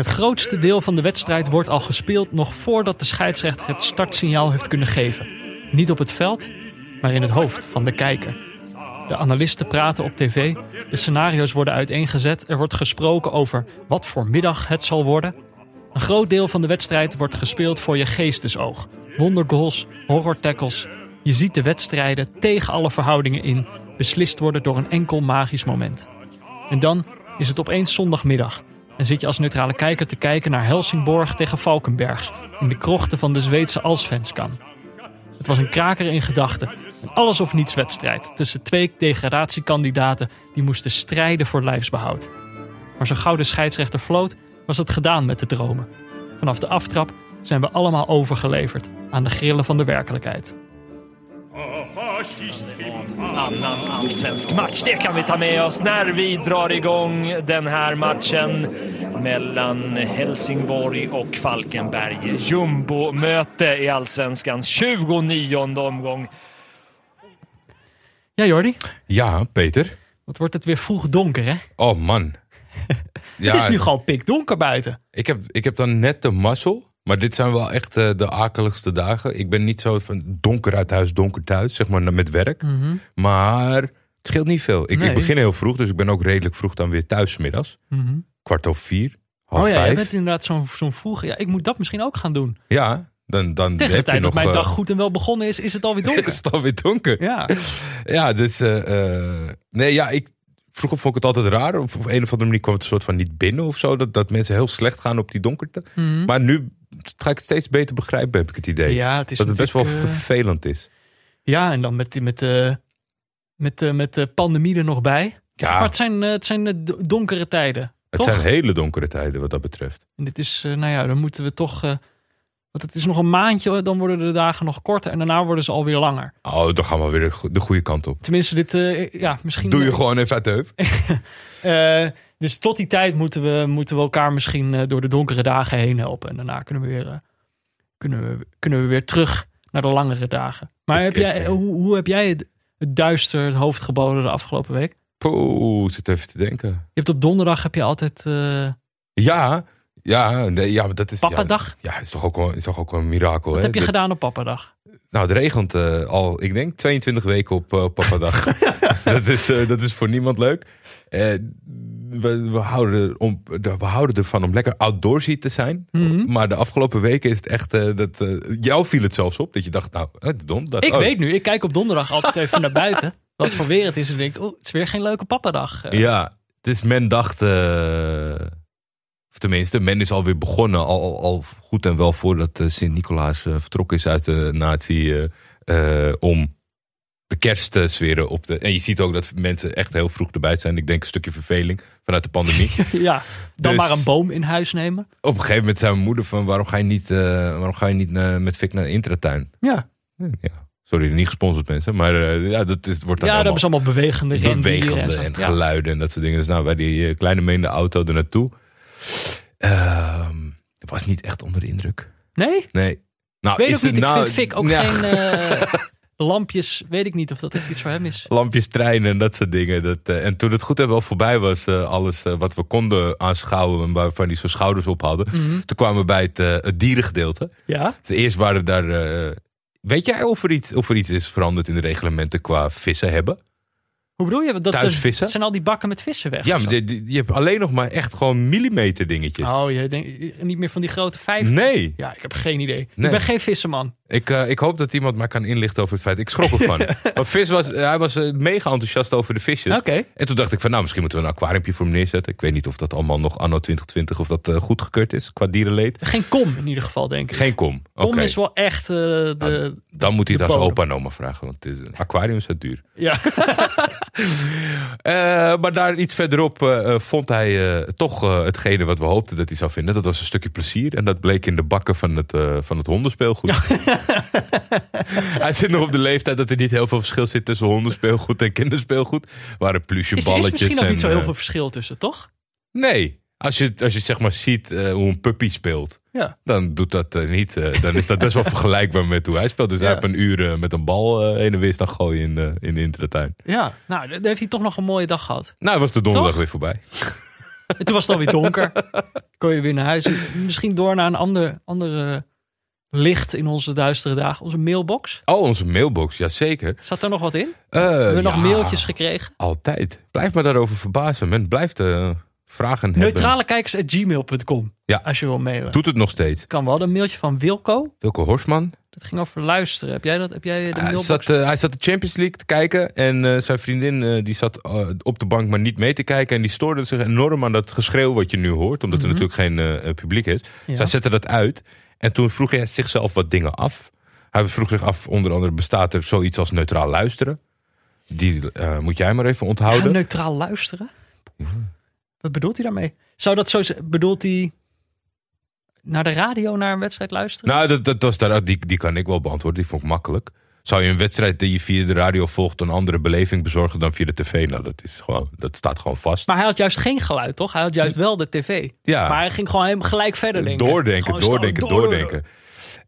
Het grootste deel van de wedstrijd wordt al gespeeld nog voordat de scheidsrechter het startsignaal heeft kunnen geven. Niet op het veld, maar in het hoofd van de kijker. De analisten praten op tv, de scenario's worden uiteengezet, er wordt gesproken over wat voor middag het zal worden. Een groot deel van de wedstrijd wordt gespeeld voor je geestesoog. Wondergoals, horror tackles. Je ziet de wedstrijden tegen alle verhoudingen in beslist worden door een enkel magisch moment. En dan is het opeens zondagmiddag en zit je als neutrale kijker te kijken naar Helsingborg tegen Valkenbergs in de krochten van de Zweedse Allsvenskan. Het was een kraker in gedachten, een alles of niets wedstrijd tussen twee degradatiekandidaten die moesten strijden voor lijfsbehoud. Maar zo gauw de scheidsrechter floot, was het gedaan met de dromen. Vanaf de aftrap zijn we allemaal overgeleverd aan de grillen van de werkelijkheid. Annan allsvensk match. Det kan vi ta med oss när vi drar igång den här matchen mellan Helsingborg och Falkenberg. Jumbo-möte i allsvenskans 29 omgång. Ja, Jordi, Ja, Peter. wat wordt het weer vroeg donker, hè? Oh man. Ja, het is nu gewoon pikdonker buiten. ik, heb, ik heb dan net de mazzel. Maar dit zijn wel echt eh, de akeligste dagen. Ik ben niet zo van donker uit huis, donker thuis, zeg maar met werk. Maar het scheelt niet veel. Ik, Mhm. Nee. ik begin heel vroeg, dus ik ben ook redelijk vroeg dan weer thuis middags. Kwart over vier, half oh ja, vijf. bent inderdaad zo'n zo'n vroeg. Ja, ik moet dat misschien ook gaan doen. Ja, dan, dan Tegen de je tijd dat mijn eh, dag goed en wel begonnen is, is het alweer donker. is het alweer donker. ja. Ja, dus... eh, nee, ja, ik... Vroeger vond ik het altijd raar. Op een of andere manier kwam het een soort van niet binnen of zo. Dat, dat mensen heel slecht gaan op die donkerte. Maar nu ga ik het steeds beter begrijpen, heb ik het idee. Ja, het is dat het best wel eh, vervelend is. Ja, en dan met, met, eh, met, eh, met de pandemie er nog bij. Ja, Maar het zijn, het zijn do- donkere tijden. het toch? zijn hele donkere tijden wat dat betreft. En dit is, nou ja, dan moeten we toch. eh, want het is nog een maandje, dan worden de dagen nog korter en daarna worden ze alweer langer. Oh, dan gaan we weer de go- de goede kant op. Tenminste, dit, ja, misschien. Doe je gewoon even uit de heup. Dus tot die tijd moeten we, moeten we elkaar misschien eh, door de donkere dagen heen helpen. En daarna kunnen we weer, eh, kunnen we, kunnen we weer terug naar de langere dagen. Maar Ik- heb jij, ik, hoe, hoe heb jij het, het duister het hoofd geboden de afgelopen week? Poeh, zit even te denken. Je hebt op donderdag heb je altijd eh Ja, ja, nee, ja dat is... Papadag. Ja, ja is toch ook wel, is toch ook wel een mirakel. Wat hè? heb je gedaan op Papadag? Nou, het regent al, ik denk, 22 weken op uh, Papadag. dat, is, dat is voor niemand leuk. Eh, we, we, houden om, we houden ervan om lekker outdoorsy te zijn. Mhm. Maar de afgelopen weken is het echt... eh, dat, eh, jou viel het zelfs op. Dat je dacht, nou, het is. Dat, Ik oh. weet nu, ik kijk op donderdag altijd even naar buiten. Wat voor weer het is. En denk ik, oh, het is weer geen leuke Papadag. Eh, Ja, dus men dacht... of tenminste, men is alweer begonnen. Al, al, goed en wel voordat Sint-Nicolaas vertrokken is uit de natie... om de kerst te zweren op de... En je ziet ook dat mensen echt heel vroeg erbij zijn. Ik denk een stukje verveling vanuit de pandemie. ja, dan Dus- maar een boom in huis nemen. op een gegeven moment zei mijn moeder van... waarom ga je niet, eh, waarom ga je niet naar- met Fik naar de intratuin? Ja, Ja. Sorry, niet gesponsord mensen. Maar eh, ja, dat is, wordt dan ja dat is allemaal bewegende en, geluiden en dat soort dingen. Dus nou, wij die eh, kleine meende auto er naartoe. Ehm, was niet echt onder de indruk. Nee? Nee. Nou, Ik weet is ook niet. het Ik nou, vind Fik ook ja, geen eh, lampjes. Weet ik niet of dat echt iets voor hem is. Lampjes, treinen en dat soort dingen. Dat, eh, en toen het goed en wel voorbij was, eh, alles eh, wat we konden aanschouwen en waarvan die zijn schouders op hadden. Mhm. Toen kwamen we bij het, het dierengedeelte. Ja? Dus eerst waren daar. weet jij of er, iets, of er iets is veranderd in de reglementen qua vissen hebben? Hoe bedoel je? Dat, Thuis vissen? Zijn al die bakken met vissen weg? Ja, maar je hebt alleen nog maar echt gewoon millimeter dingetjes. Oh, je denkt niet meer van die grote vijf? Nee, Ja, ik heb geen idee. Nee. Ik ben geen visserman. Ik, eh, ik hoop dat iemand mij kan inlichten over het feit. Ik schrok ervan. Want vis was, hij was eh, mega enthousiast over de visjes. Oké. En toen dacht ik van nou, misschien moeten we een aquariumpje voor hem neerzetten. Ik weet niet of dat allemaal nog anno 2020 of dat eh, goedgekeurd is qua dierenleed. Geen kom in ieder geval, denk ik. Geen kom. Kom is wel echt eh, de... dan moet hij het als opa en oma vragen. Want het is, een aquarium is het duur. Ja. Eh, maar daar iets verderop eh, eh, vond hij eh, toch eh, hetgene wat we hoopten dat hij zou vinden. Dat was een stukje plezier. En dat bleek in de bakken van het, eh, van het hondenspeelgoed. hij zit nog op de leeftijd dat er niet heel veel verschil zit tussen hondenspeelgoed en kinderspeelgoed. Plusje Is, er balletjes. is misschien nog en, niet zo heel eh, veel verschil tussen, toch? Nee, als je, als je zeg maar ziet eh, hoe een puppy speelt. Ja. Dan doet dat eh, niet. dan is dat best wel vergelijkbaar met hoe hij speelt. Dus Ja. hij heeft een uur met een bal heen en weer staan gooien in, de in de intratuin. Ja. Nou, dan heeft hij toch nog een mooie dag gehad. Nou, was de donderdag Toch? weer voorbij. En toen was het alweer donker. Kon je weer naar huis. Misschien door naar een ander, andere licht in onze duistere dagen. Onze mailbox. Oh, onze mailbox, jazeker. Zat er nog wat in? Uh, Hebben we nog ja, mailtjes gekregen? Altijd. Blijf me daarover verbazen. Men blijft eh, vragen hebben. Neutralekijkers.gmail.com Ja. Als je wil mailen. Doet het nog steeds. Kan wel. Een mailtje van Wilco. Wilco Horsman. Dat ging over luisteren. Heb jij dat? Heb jij de Hij mailbox? zat, eh, hij zat de Champions League te kijken. En zijn vriendin die zat op de bank maar niet mee te kijken. En die stoorde zich enorm aan dat geschreeuw wat je nu hoort. Omdat Mhm. er natuurlijk geen publiek is. Ja. Zij zette dat uit. En toen vroeg hij zichzelf wat dingen af. Hij vroeg zich af, onder andere bestaat er zoiets als neutraal luisteren. Die eh, moet jij maar even Ja, onthouden. neutraal luisteren? Wat bedoelt hij daarmee? Zou dat zo? Bedoelt hij naar de radio naar een wedstrijd luisteren? Nou, dat, dat was daar, die, die kan ik wel beantwoorden. Die vond ik makkelijk. Zou je een wedstrijd die je via de radio volgt... een andere beleving bezorgen dan via de tv? Nou, dat, is gewoon, dat staat gewoon vast. Maar hij had juist geen geluid, toch? Hij had juist wel de tv. ja, Maar hij ging gewoon helemaal gelijk verder denken. doordenken, Gewoon doordenken, door- doordenken.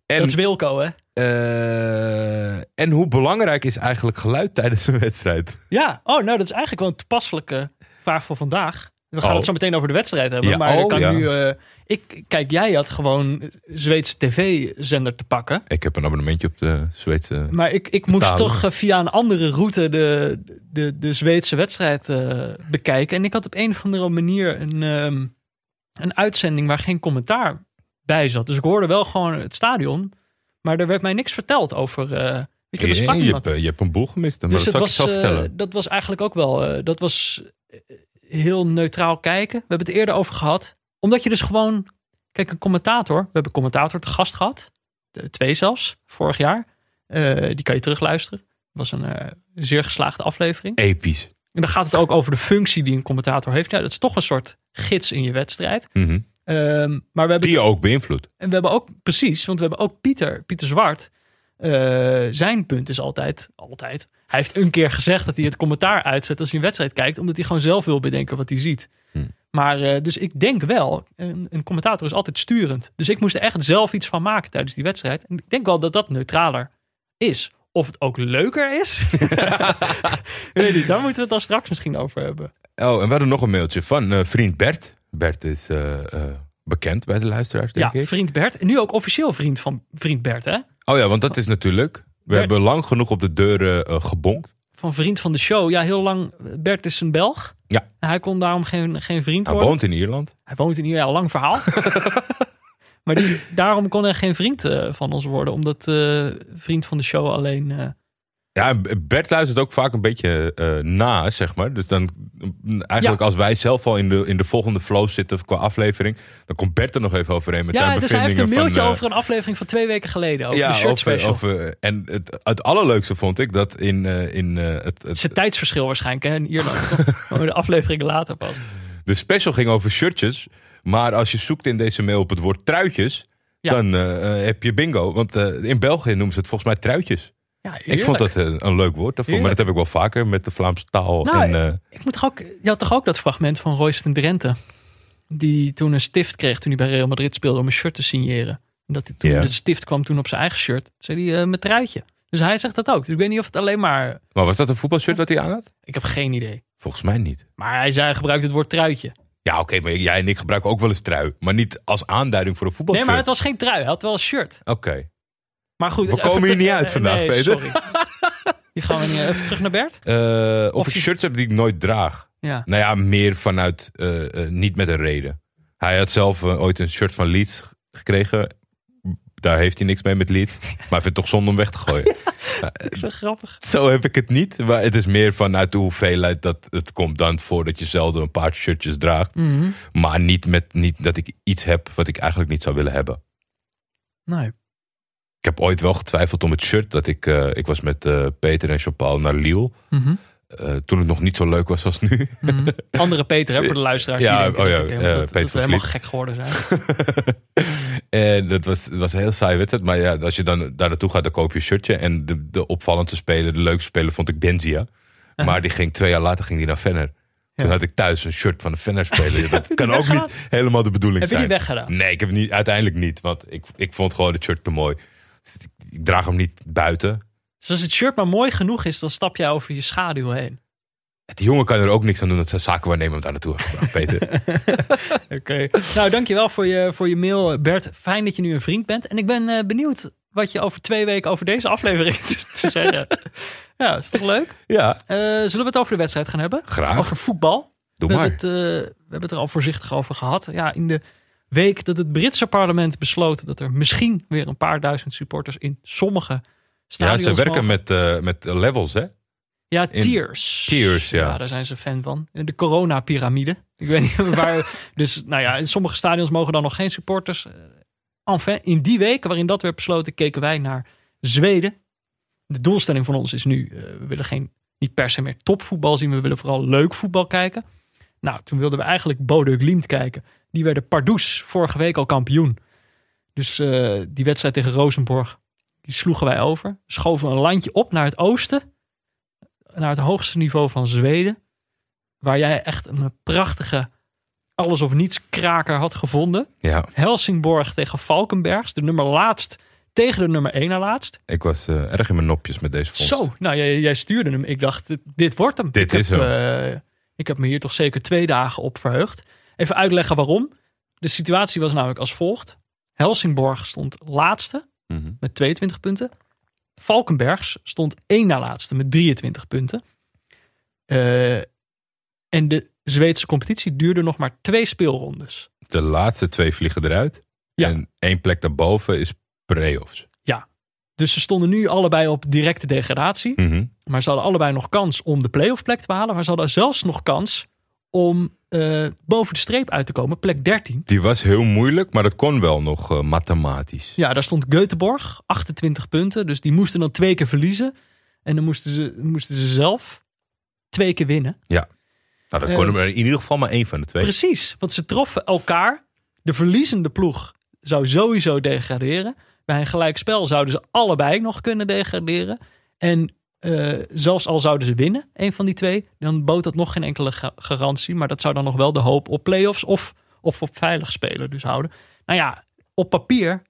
En, Dat is Wilco, hè? eh, en hoe belangrijk is eigenlijk geluid tijdens een wedstrijd? Ja. Oh, nou, dat is eigenlijk wel een toepasselijke vraag voor vandaag. We gaan Oh. het zo meteen over de wedstrijd hebben. Ja, maar ik oh, kan ja. nu... eh, ik, kijk, jij had gewoon Zweedse tv-zender te pakken. Ik heb een abonnementje op de Zweedse... Maar ik, ik moest toch eh, via een andere route de, de, de Zweedse wedstrijd eh, bekijken. En ik had op een of andere manier een, ehm, een uitzending waar geen commentaar bij zat. Dus ik hoorde wel gewoon het stadion. Maar er werd mij niks verteld over... je, er sprak je, hebt, je hebt een boel gemist. Maar Dus dat ik was, zo vertellen. dat was eigenlijk ook wel... dat was heel neutraal kijken. We hebben het eerder over gehad. Omdat je dus gewoon... Kijk, een commentator. We hebben een commentator te gast gehad. Twee zelfs, vorig jaar. Eh, die kan je terugluisteren. Dat was een eh, zeer geslaagde aflevering. Episch. En dan gaat het ook over de functie die een commentator heeft. Ja, dat is toch een soort gids in je wedstrijd. Mhm. Ehm, maar we hebben, Die je ook beïnvloedt. en we hebben ook, precies, want we hebben ook Pieter, Pieter Zwart. Eh, zijn punt is altijd, altijd. Hij heeft een keer gezegd dat hij het commentaar uitzet als hij een wedstrijd kijkt, omdat hij gewoon zelf wil bedenken wat hij ziet. Hm. Maar eh, dus ik denk wel, een, een commentator is altijd sturend. Dus ik moest er echt zelf iets van maken tijdens die wedstrijd. En ik denk wel dat dat neutraler is. Of het ook leuker is, weet niet. Daar moeten we het dan straks misschien over hebben. Oh, en we hadden nog een mailtje van eh, vriend Bert. Bert is bekend bij de luisteraars, denk Ja, ik. vriend Bert. En nu ook officieel vriend van vriend Bert, hè? Oh ja, want dat is natuurlijk... We Bert- hebben lang genoeg op de deuren eh, gebonkt. van vriend van de show. Ja, heel lang. Bert is een Belg. Ja. Hij kon daarom geen, geen vriend Hij worden. woont in Ierland. Hij woont in hier, ja, lang verhaal. maar die, daarom kon hij geen vriend eh, van ons worden. Omdat eh, vriend van de show alleen... Ja, en Bert luistert ook vaak een beetje eh, na, zeg maar. Dus dan eigenlijk als wij zelf al in de, in de volgende flow zitten qua aflevering, dan komt Bert er nog even overheen met ja, zijn dus hij heeft bevindingen een mailtje van, over een aflevering van twee weken geleden. Over de shirt over, special. over, en het, het allerleukste vond ik dat in, eh, in eh, het, Het het, is een tijdsverschil waarschijnlijk hè, Ierland. toch? Maar de afleveringen later pas. de special ging over shirtjes. Maar als je zoekt in deze mail op het woord truitjes, Ja. dan heb je bingo. Want in België noemen ze het volgens mij truitjes. Ja, Ik vond dat eh, een leuk woord daarvoor. Maar dat heb ik wel vaker met de Vlaamse taal. Nou, en, eh, Ik moet toch ook, je had toch ook dat fragment van Royston Drenthe. Die toen een stift kreeg toen hij bij Real Madrid speelde om een shirt te signeren. En dat hij toen de stift kwam toen op zijn eigen shirt. Zei hij eh, met truitje. Dus hij zegt dat ook. Dus ik weet niet of het alleen maar... maar was dat een voetbalshirt wat hij aan had? Ik heb geen idee. Volgens mij niet. Maar hij zei, hij gebruikt het woord truitje. Ja, oké, maar jij en ik gebruiken ook wel eens trui. Maar niet als aanduiding voor een Nee, voetbalshirt. maar het was geen trui. Hij had wel een shirt. Oké. Maar goed. We komen hier niet uit vandaag, nee, Peter. sorry. Hier gaan we niet even terug naar Bert. Eh, of, Of ik je- shirts heb die ik nooit draag. Ja. Nou ja, meer vanuit, eh, eh, niet met een reden. Hij had zelf ooit een shirt van Leeds gekregen. Daar heeft hij niks mee met Leeds. Maar vindt het toch zonde om weg te gooien. Zo grappig. Zo heb ik het niet. Maar het is meer vanuit de hoeveelheid dat het komt dan voor dat je zelden een paar shirtjes draagt. Mhm. Maar niet, met, niet dat ik iets heb wat ik eigenlijk niet zou willen hebben. Nee. Ik heb ooit wel getwijfeld om het shirt dat ik... eh, ik was met eh, Peter en Chopal naar Lille. Mhm. eh, toen het nog niet zo leuk was als nu. Mhm. Andere Peter, hè, voor de luisteraars. Ja, die oh ja, dat, ik helemaal- ja, dat- Peter dat we helemaal gek geworden zijn. en dat was, dat was een heel saai wedstrijd. Maar ja, als je dan daar naartoe gaat, dan koop je een shirtje. En de, de opvallendste speler, de leukste speler, vond ik Benzia. Maar die ging twee jaar later ging die naar Venner. Toen Ja. had ik thuis een shirt van een Venner speler. Dat kan ook niet helemaal de bedoeling Heb je zijn. die weggedaan? Nee, ik heb het niet, uiteindelijk niet. Want ik, ik vond gewoon het shirt te mooi. Ik, draag hem niet buiten. Dus als het shirt maar mooi genoeg is, dan stap je over je schaduw heen. Die jongen kan er ook niks aan doen dat zijn zakenwaarnemer hem daar naartoe heeft Peter. Oké. Nou, dankjewel voor je, voor je mail, Bert. Fijn dat je nu een vriend bent. En ik ben eh, benieuwd wat je over twee weken over deze aflevering te, te zeggen. ja, is toch leuk? ja, Eh, zullen we het over de wedstrijd gaan hebben? graag. Over voetbal? Doe we, maar. Hebben het, eh, we hebben het er al voorzichtig over gehad. Ja, in de week dat het Britse parlement besloot dat er misschien weer een paar duizend supporters in sommige Ja, stadions ze werken mogen. met, eh, met levels, hè? Ja, in- tiers. tiers, ja. daar zijn ze fan van. De corona-pyramide. Ik weet niet waar. Dus nou ja, in sommige stadions mogen dan nog geen supporters. Eh, Enfin, in die week waarin dat werd besloten, keken wij naar Zweden. De doelstelling van ons is nu: eh, we willen geen, niet per se meer topvoetbal zien. We willen vooral leuk voetbal kijken. Nou, toen wilden we eigenlijk Bodø Glimt kijken. Die werden Pardoes vorige week al kampioen. Dus eh, die wedstrijd tegen Rosenborg, die sloegen wij over. Schoven een landje op naar het oosten naar het hoogste niveau van Zweden. Waar jij echt een prachtige alles of niets kraker had gevonden. Ja, Helsingborg tegen Valkenbergs. De nummer laatst tegen de nummer 1 na laatst. ik was eh, erg in mijn nopjes met deze vondst. Zo, nou jij, jij stuurde hem. Ik dacht, dit, dit wordt hem. Dit ik is heb, hem. eh, ik heb me hier toch zeker twee dagen op verheugd. Even uitleggen waarom. De situatie was namelijk als volgt. Helsingborg stond laatste Mhm. met 22 punten. Valkenbergs stond één na laatste met 23 punten. Eh, en de Zweedse competitie duurde nog maar twee speelrondes. De laatste twee vliegen eruit. Ja. En één plek daarboven is play-offs. Dus ze stonden nu allebei op directe degradatie. Mhm. Maar ze hadden allebei nog kans om de play-off plek te behalen. Maar ze hadden zelfs nog kans om eh, boven de streep uit te komen. Plek 13. Die was heel moeilijk, maar dat kon wel nog eh, mathematisch. Ja, daar stond Göteborg, 28 punten. Dus die moesten dan twee keer verliezen. En dan moesten ze, moesten ze zelf twee keer winnen. Nou, dan Eh. kon er in ieder geval maar één van de twee. Precies, want ze troffen elkaar. De verliezende ploeg zou sowieso degraderen. Bij een gelijkspel zouden ze allebei nog kunnen degraderen. En eh, zelfs al zouden ze winnen, een van die twee, dan bood dat nog geen enkele ga- garantie. Maar dat zou dan nog wel de hoop op play-offs of, of op veilig spelen dus houden. Nou ja, op papier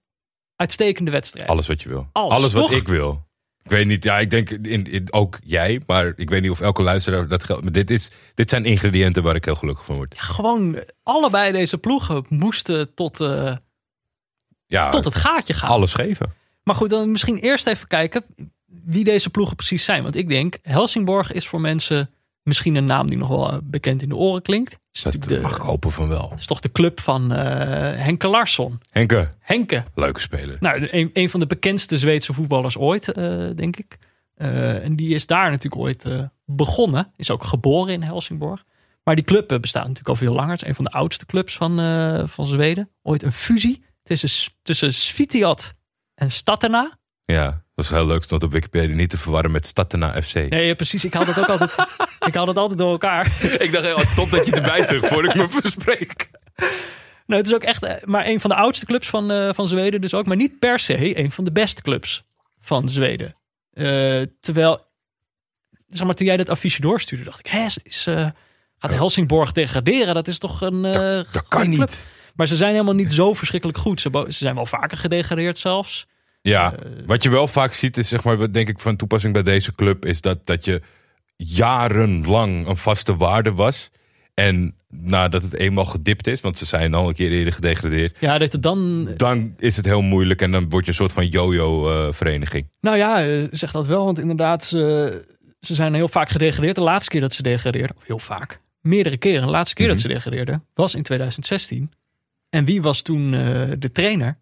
uitstekende wedstrijd. Alles wat je wil. Alles, wat ik wil. Ik weet niet, ja, ik denk in, in- ook jij, maar ik weet niet of elke luisteraar dat geldt. Maar dit, is, dit zijn ingrediënten waar ik heel gelukkig van word. Ja, gewoon allebei deze ploegen moesten tot, eh, Ja, tot het gaatje gaan. alles geven. Maar goed, dan misschien eerst even kijken wie deze ploegen precies zijn. Want ik denk, Helsingborg is voor mensen misschien een naam die nog wel eh, bekend in de oren klinkt. Is, Dat natuurlijk mag ik hopen van wel. is toch de club van eh, Henke Larsson. Henke, Henke, leuke speler. nou, een, een van de bekendste Zweedse voetballers ooit, eh, denk ik. Eh, en die is daar natuurlijk ooit eh, begonnen. Is ook geboren in Helsingborg. Maar die club eh, bestaat natuurlijk al veel langer. Het is een van de oudste clubs van, eh, van Zweden. Ooit een fusie tussen, tussen Svitiat en Statena. Ja, dat was heel leuk. Stond op Wikipedia niet te verwarren met Statena FC. Nee, precies. Ik haal dat ook altijd, ik haal dat altijd door elkaar. Ik dacht, oh, top dat je erbij zegt voordat ik me verspreek. Nou, het is ook echt eh, maar een van de oudste clubs van, eh, van Zweden. Dus ook, maar niet per se een van de beste clubs van Zweden. Eh, terwijl, zeg maar, toen jij dat affiche doorstuurde, dacht ik, hè, is, is, eh, gaat Helsingborg degraderen? Dat is toch een. eh, Dat kan club? niet. Maar ze zijn helemaal niet zo verschrikkelijk goed. Ze, ze zijn wel vaker gedegradeerd zelfs. Ja, Eh, wat je wel vaak ziet is, zeg maar, wat denk ik van toepassing bij deze club, is dat, dat je jarenlang een vaste waarde was. En nadat het eenmaal gedipt is, want ze zijn al een keer eerder gedegradeerd, Ja, dat het dan. dan is het heel moeilijk en dan word je een soort van yo-yo-vereniging. Nou ja, eh, zeg dat wel. Want inderdaad, ze, ze zijn heel vaak gedegradeerd. De laatste keer dat ze degradeerden, of heel vaak, meerdere keren. De laatste keer dat ze degradeerden was in 2016. En wie was toen eh, de trainer?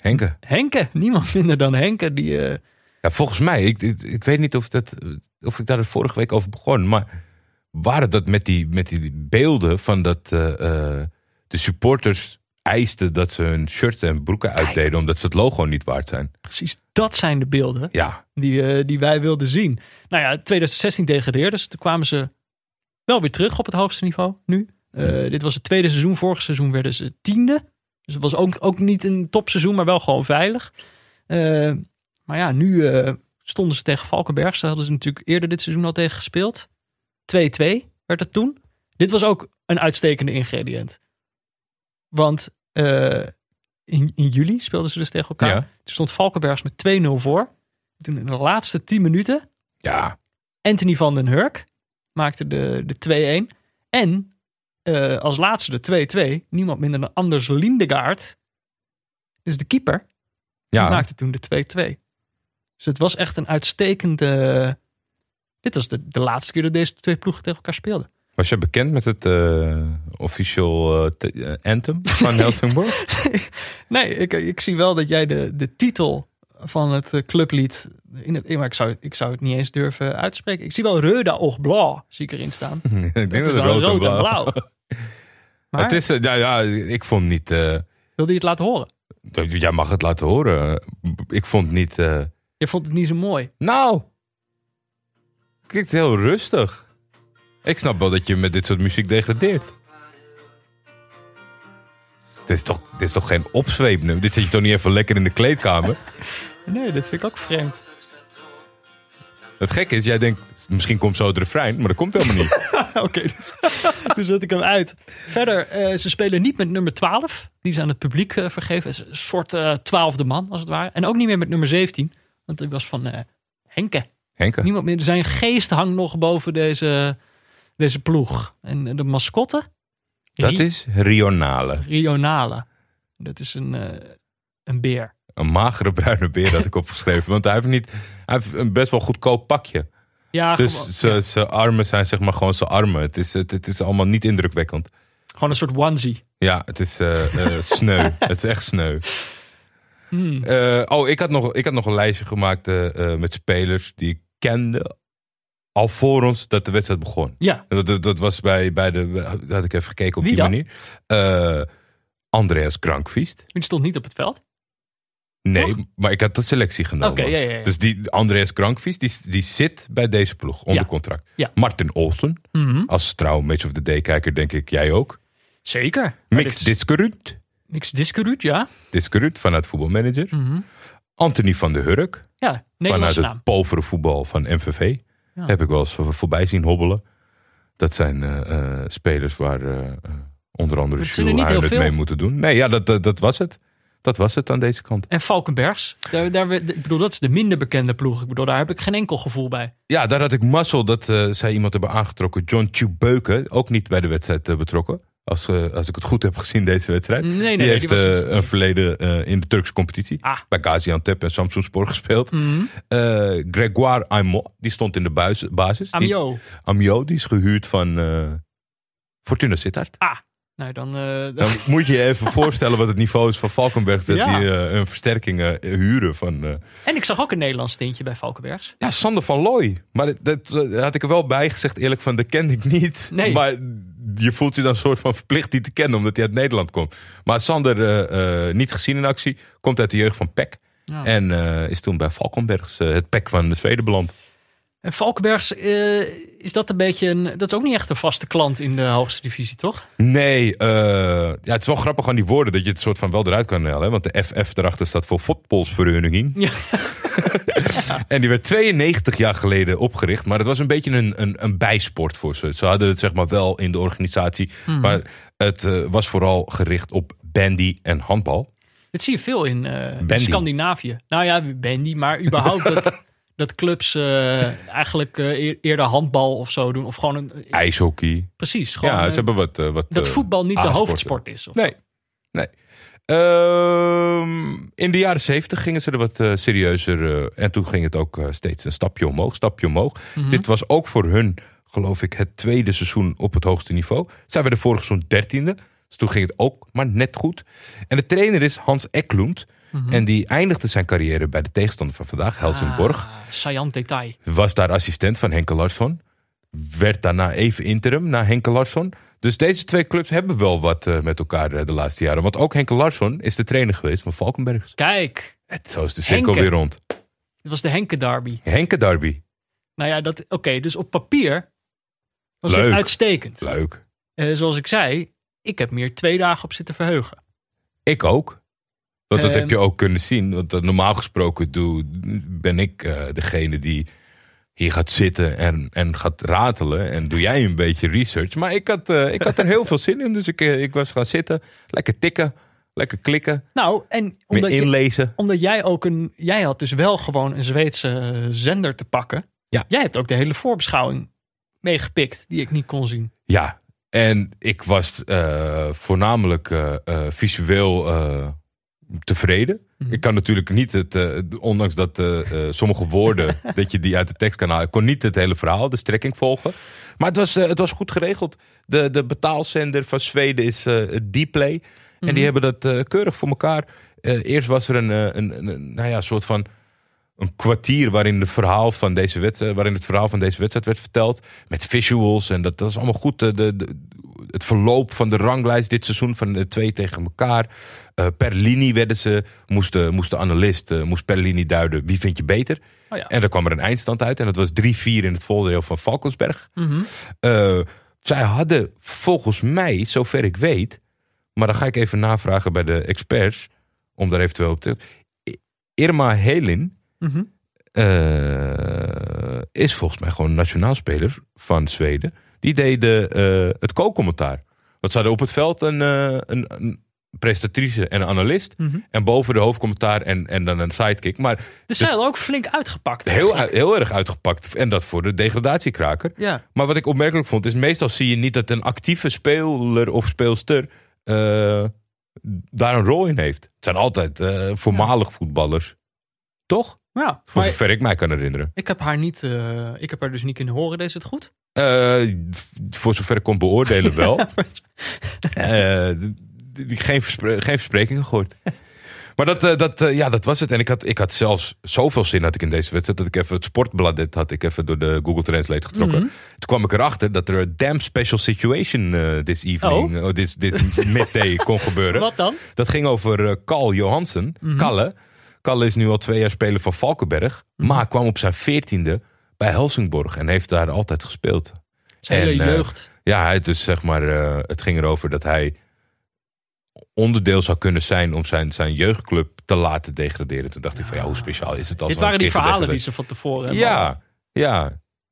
Henke. Henke. Niemand minder dan Henke. Die, eh, Ja, volgens mij, ik, ik, ik weet niet of, dat, of ik daar de vorige week over begon, maar waren dat met die, met die beelden van dat eh, eh, de supporters eisten dat ze hun shirts en broeken uitdeden omdat ze het logo niet waard zijn? precies dat zijn de beelden Ja, die, die wij wilden zien. Nou ja, 2016 degradeerden ze. Toen kwamen ze wel weer terug op het hoogste niveau nu. Dit was het tweede seizoen. Vorig seizoen werden ze tiende. Dus het was ook, ook niet een topseizoen, maar wel gewoon veilig. Eh, maar ja, nu eh, stonden ze tegen Valkenberg. Ze hadden ze natuurlijk eerder dit seizoen al tegen gespeeld. 2-2 werd het toen. Dit was ook een uitstekende ingrediënt. Want eh, in, in juli speelden ze dus tegen elkaar. Ja. Toen stond Valkenbergs met 2-0 voor. Toen in de laatste 10 minuten ja, Anthony van den Hurk. maakte de, de 2-1. En eh, als laatste de 2-2. Niemand minder dan Anders Lindegaard. Dus de keeper. Die Ja, maakte toen de 2-2. Dus het was echt een uitstekende... Dit was de, de laatste keer dat deze twee ploegen tegen elkaar speelden. was jij bekend met het eh official eh, anthem van Helsingborg? Nee, ik, ik zie wel dat jij de, de titel van het clublied... In het, maar ik zou, ik zou het niet eens durven uitspreken. Ik zie wel Reuda och Blauw, zie ik erin staan. ik denk dat is het dan rood, en blauw. Maar Het is, eh, ja, ja, ik vond niet... eh, wilde je het laten horen? jij mag het laten horen. Ik vond niet... eh, Je vond het niet zo mooi. nou, klinkt heel rustig. Ik snap wel dat je met dit soort muziek degradeert. Dit is toch, dit is toch geen opzweepnummer? Dit zit je toch niet even lekker in de kleedkamer? Nee, dat vind ik ook vreemd. Het gekke is, jij denkt, misschien komt zo het refrein, maar dat komt helemaal niet. Oké, dus, dus zet ik hem uit. Verder, eh, ze spelen niet met nummer 12. Die is aan het publiek eh, vergeven. Het is een soort eh, twaalfde man, als het ware. En ook niet meer met nummer 17. Want die was van Henke. Henke? Niemand meer. Zijn geest hangt nog boven deze, deze ploeg. En de mascotte? Dat is Rionale. Rionale. Dat is een, een beer. Een magere bruine beer had ik opgeschreven. Want hij heeft, niet, hij heeft een best wel goedkoop pakje. Ja, Dus gewoon, zijn ja, armen zijn zeg maar gewoon zijn armen. Het is, het, het is allemaal niet indrukwekkend. gewoon een soort onesie. Ja, het is eh, eh, sneu. het is echt sneu. Hmm. Eh, oh, ik had, nog, ik had nog een lijstje gemaakt met spelers die ik kende. Al voor ons dat de wedstrijd begon. Ja, Dat, dat, dat was bij, bij de. Had ik even gekeken op Wie die dan? manier. Andreas Krankvist. die stond niet op het veld. Nee, Toch? maar ik had de selectie genomen. Oké, ja, ja, ja. Dus die Andreas Krankvist, die, die zit bij deze ploeg onder contract. Martin Olsen, Mhm. als trouw Match of the Day kijker, denk ik, jij ook. Zeker. Mix is- Mix ja. Diskerut vanuit voetbalmanager. Mhm. Anthony van der Hurk, Ja, vanuit Nederlandse het naam. povere voetbal van MVV. Heb ik wel eens voor- voorbij zien hobbelen. Dat zijn eh, eh, spelers waar eh, onder andere er Jules het mee moeten doen. Nee, ja, dat, dat, dat was het. Dat was het aan deze kant. En Valkenbergs. Daar, daar, ik bedoel, dat is de minder bekende ploeg. Ik bedoel, daar heb ik geen enkel gevoel bij. Ja, daar had ik mazzel dat eh, zij iemand hebben aangetrokken. John Chubeuke, ook niet bij de wedstrijd eh, betrokken. Als, eh, als ik het goed heb gezien deze wedstrijd. Nee, nee, nee, die heeft die was niet- een verleden in de Turkse competitie. Ah. Bij Gaziantep en Samsunspor gespeeld. Mhm. Grégoire Aimot, die stond in de buis- basis. Die, Amio. Amio, die is gehuurd van Fortuna Sittard. Ah, nou dan... eh, dan- moet je je even voorstellen wat het niveau is van Valkenberg. Dat Ja. die eh, een versterking eh, huren van... En ik zag ook een Nederlands tintje bij Valkenbergs. Ja, Sander van Looy. Maar dat, dat had ik er wel bij gezegd, eerlijk van, dat kende ik niet. Nee. Maar je voelt je dan een soort van verplicht die te kennen, omdat hij uit Nederland komt. Maar Sander, niet gezien in actie, komt uit de jeugd van PEC. Ja. En is toen bij Valkenbergs, het PEC van de Zweden beland. En Valkenbergs, eh, is dat een beetje een... Dat is ook niet echt een vaste klant in de hoogste divisie, toch? Nee, eh, ja, het is wel grappig aan die woorden dat je het soort van wel eruit kan halen. hè, Want de FF erachter staat voor Voetbalsvereniging. Ja. En die werd 92 jaar geleden opgericht. Maar het was een beetje een, een, een bijsport voor ze. Ze hadden het zeg maar wel in de organisatie. Mhm. Maar het eh, was vooral gericht op bandy en handbal. Dit zie je veel in. Scandinavië. Nou ja, bandy, maar überhaupt dat, dat clubs eh, eigenlijk eh, eer- eerder handbal of zo doen. Of gewoon een... IJshockey. precies, gewoon Ja, eh, ze hebben wat... eh, wat dat eh, voetbal niet de hoofdsport is. Of Nee, nee. Ehm, in de jaren zeventig gingen ze er wat eh, serieuzer. eh, en toen ging het ook eh, steeds een stapje omhoog, stapje omhoog. Mhm. Dit was ook voor hun, geloof ik, het tweede seizoen op het hoogste niveau. Zij werden vorig seizoen dertiende. Dus toen ging het ook maar net goed. En de trainer is Hans Eklund. Mhm. En die eindigde zijn carrière bij de tegenstander van vandaag, Helsingborg. Ah, saillant detail. Was daar assistent van Henke Larsson. Werd daarna even interim na Henke Larsson. Dus deze twee clubs hebben wel wat eh, met elkaar eh, de laatste jaren. Want ook Henke Larsson is de trainer geweest van Valkenbergs. Kijk, Het, zo is de cirkel Henke. weer rond. dit was de Henke derby. Henke Derby. Nou ja, dat oké. dus op papier was Leuk. het uitstekend. Leuk. Eh, zoals ik zei, ik heb meer twee dagen op zitten verheugen. Ik ook. Want dat Ehm. heb je ook kunnen zien. Want normaal gesproken doe, ben ik eh, degene die hier gaat zitten en, en gaat ratelen. En doe jij een beetje research. Maar ik had, eh, ik had er heel veel zin in. Dus ik, eh, ik was gaan zitten. Lekker tikken. Lekker klikken. Nou, en omdat, je, inlezen. omdat jij ook een. Jij had dus wel gewoon een Zweedse zender te pakken. Ja. Jij hebt ook de hele voorbeschouwing meegepikt die ik niet kon zien. Ja, en ik was voornamelijk visueel tevreden. Mhm. Ik kan natuurlijk niet het, eh, ondanks dat eh, eh, sommige woorden, dat je die uit de tekst kan halen, ik kon niet het hele verhaal, de strekking volgen. Maar het was, het was goed geregeld. De, de betaalzender van Zweden is Dplay. En Mhm. die hebben dat keurig voor elkaar. Eerst was er een, een, een, een, nou ja, soort van een kwartier waarin, de verhaal van deze wedstrijd, waarin het verhaal van deze wedstrijd werd verteld. Met visuals en dat, dat is allemaal goed. De, de, de- het verloop van de ranglijst dit seizoen van de twee tegen elkaar. Eh, per linie werden ze, moest de, moest de analist eh, moest per linie duiden wie vind je beter. Oh ja. En daar kwam er een eindstand uit. En dat was 3-4 in het voordeel van Valkensberg. Mhm. Eh, zij hadden volgens mij, zover ik weet, maar dan ga ik even navragen bij de experts, om daar eventueel op te. Irma Helin Mhm. eh, is volgens mij gewoon een nationaal speler van Zweden. Die deden eh, het co-commentaar. Want ze hadden op het veld een, eh, een, een prestatrice en een analist. Mhm. En boven de hoofdcommentaar en, en dan een sidekick. Maar Dus zij hadden ook flink uitgepakt. heel, heel erg uitgepakt. En dat voor de degradatiekraker. Ja. Maar wat ik opmerkelijk vond, is meestal zie je niet dat een actieve speler of speelster daar een rol in heeft. Het zijn altijd voormalig voetballers. Toch? Voor Maar zover ik mij kan herinneren. ik heb haar niet, eh, ik heb haar dus niet kunnen horen. Deed ze het goed? Eh, voor zover ik kon beoordelen wel. Eh, geen, verspre- geen versprekingen gehoord. Maar dat, dat, ja, dat was het. En ik had, ik had zelfs zoveel zin had ik in deze wedstrijd... dat ik even het sportbladet had ik even door de Google Translate getrokken. Mhm. Toen kwam ik erachter dat er een damn special situation this evening... Oh. Oh. this, this midday kon gebeuren. Wat dan? Dat ging over Carl Johansen. Mhm. Kalle. Kalle is nu al twee jaar speler van Valkenberg. Mhm. Maar kwam op zijn veertiende bij Helsingborg. En heeft daar altijd gespeeld. Zijn hele eh, jeugd. Ja, hij dus zeg maar, eh, het ging erover dat hij onderdeel zou kunnen zijn om zijn, zijn jeugdclub te laten degraderen. Toen dacht ik van ja, hoe speciaal is het als Dit waren die verhalen die ze van tevoren hebben. Ja, ja.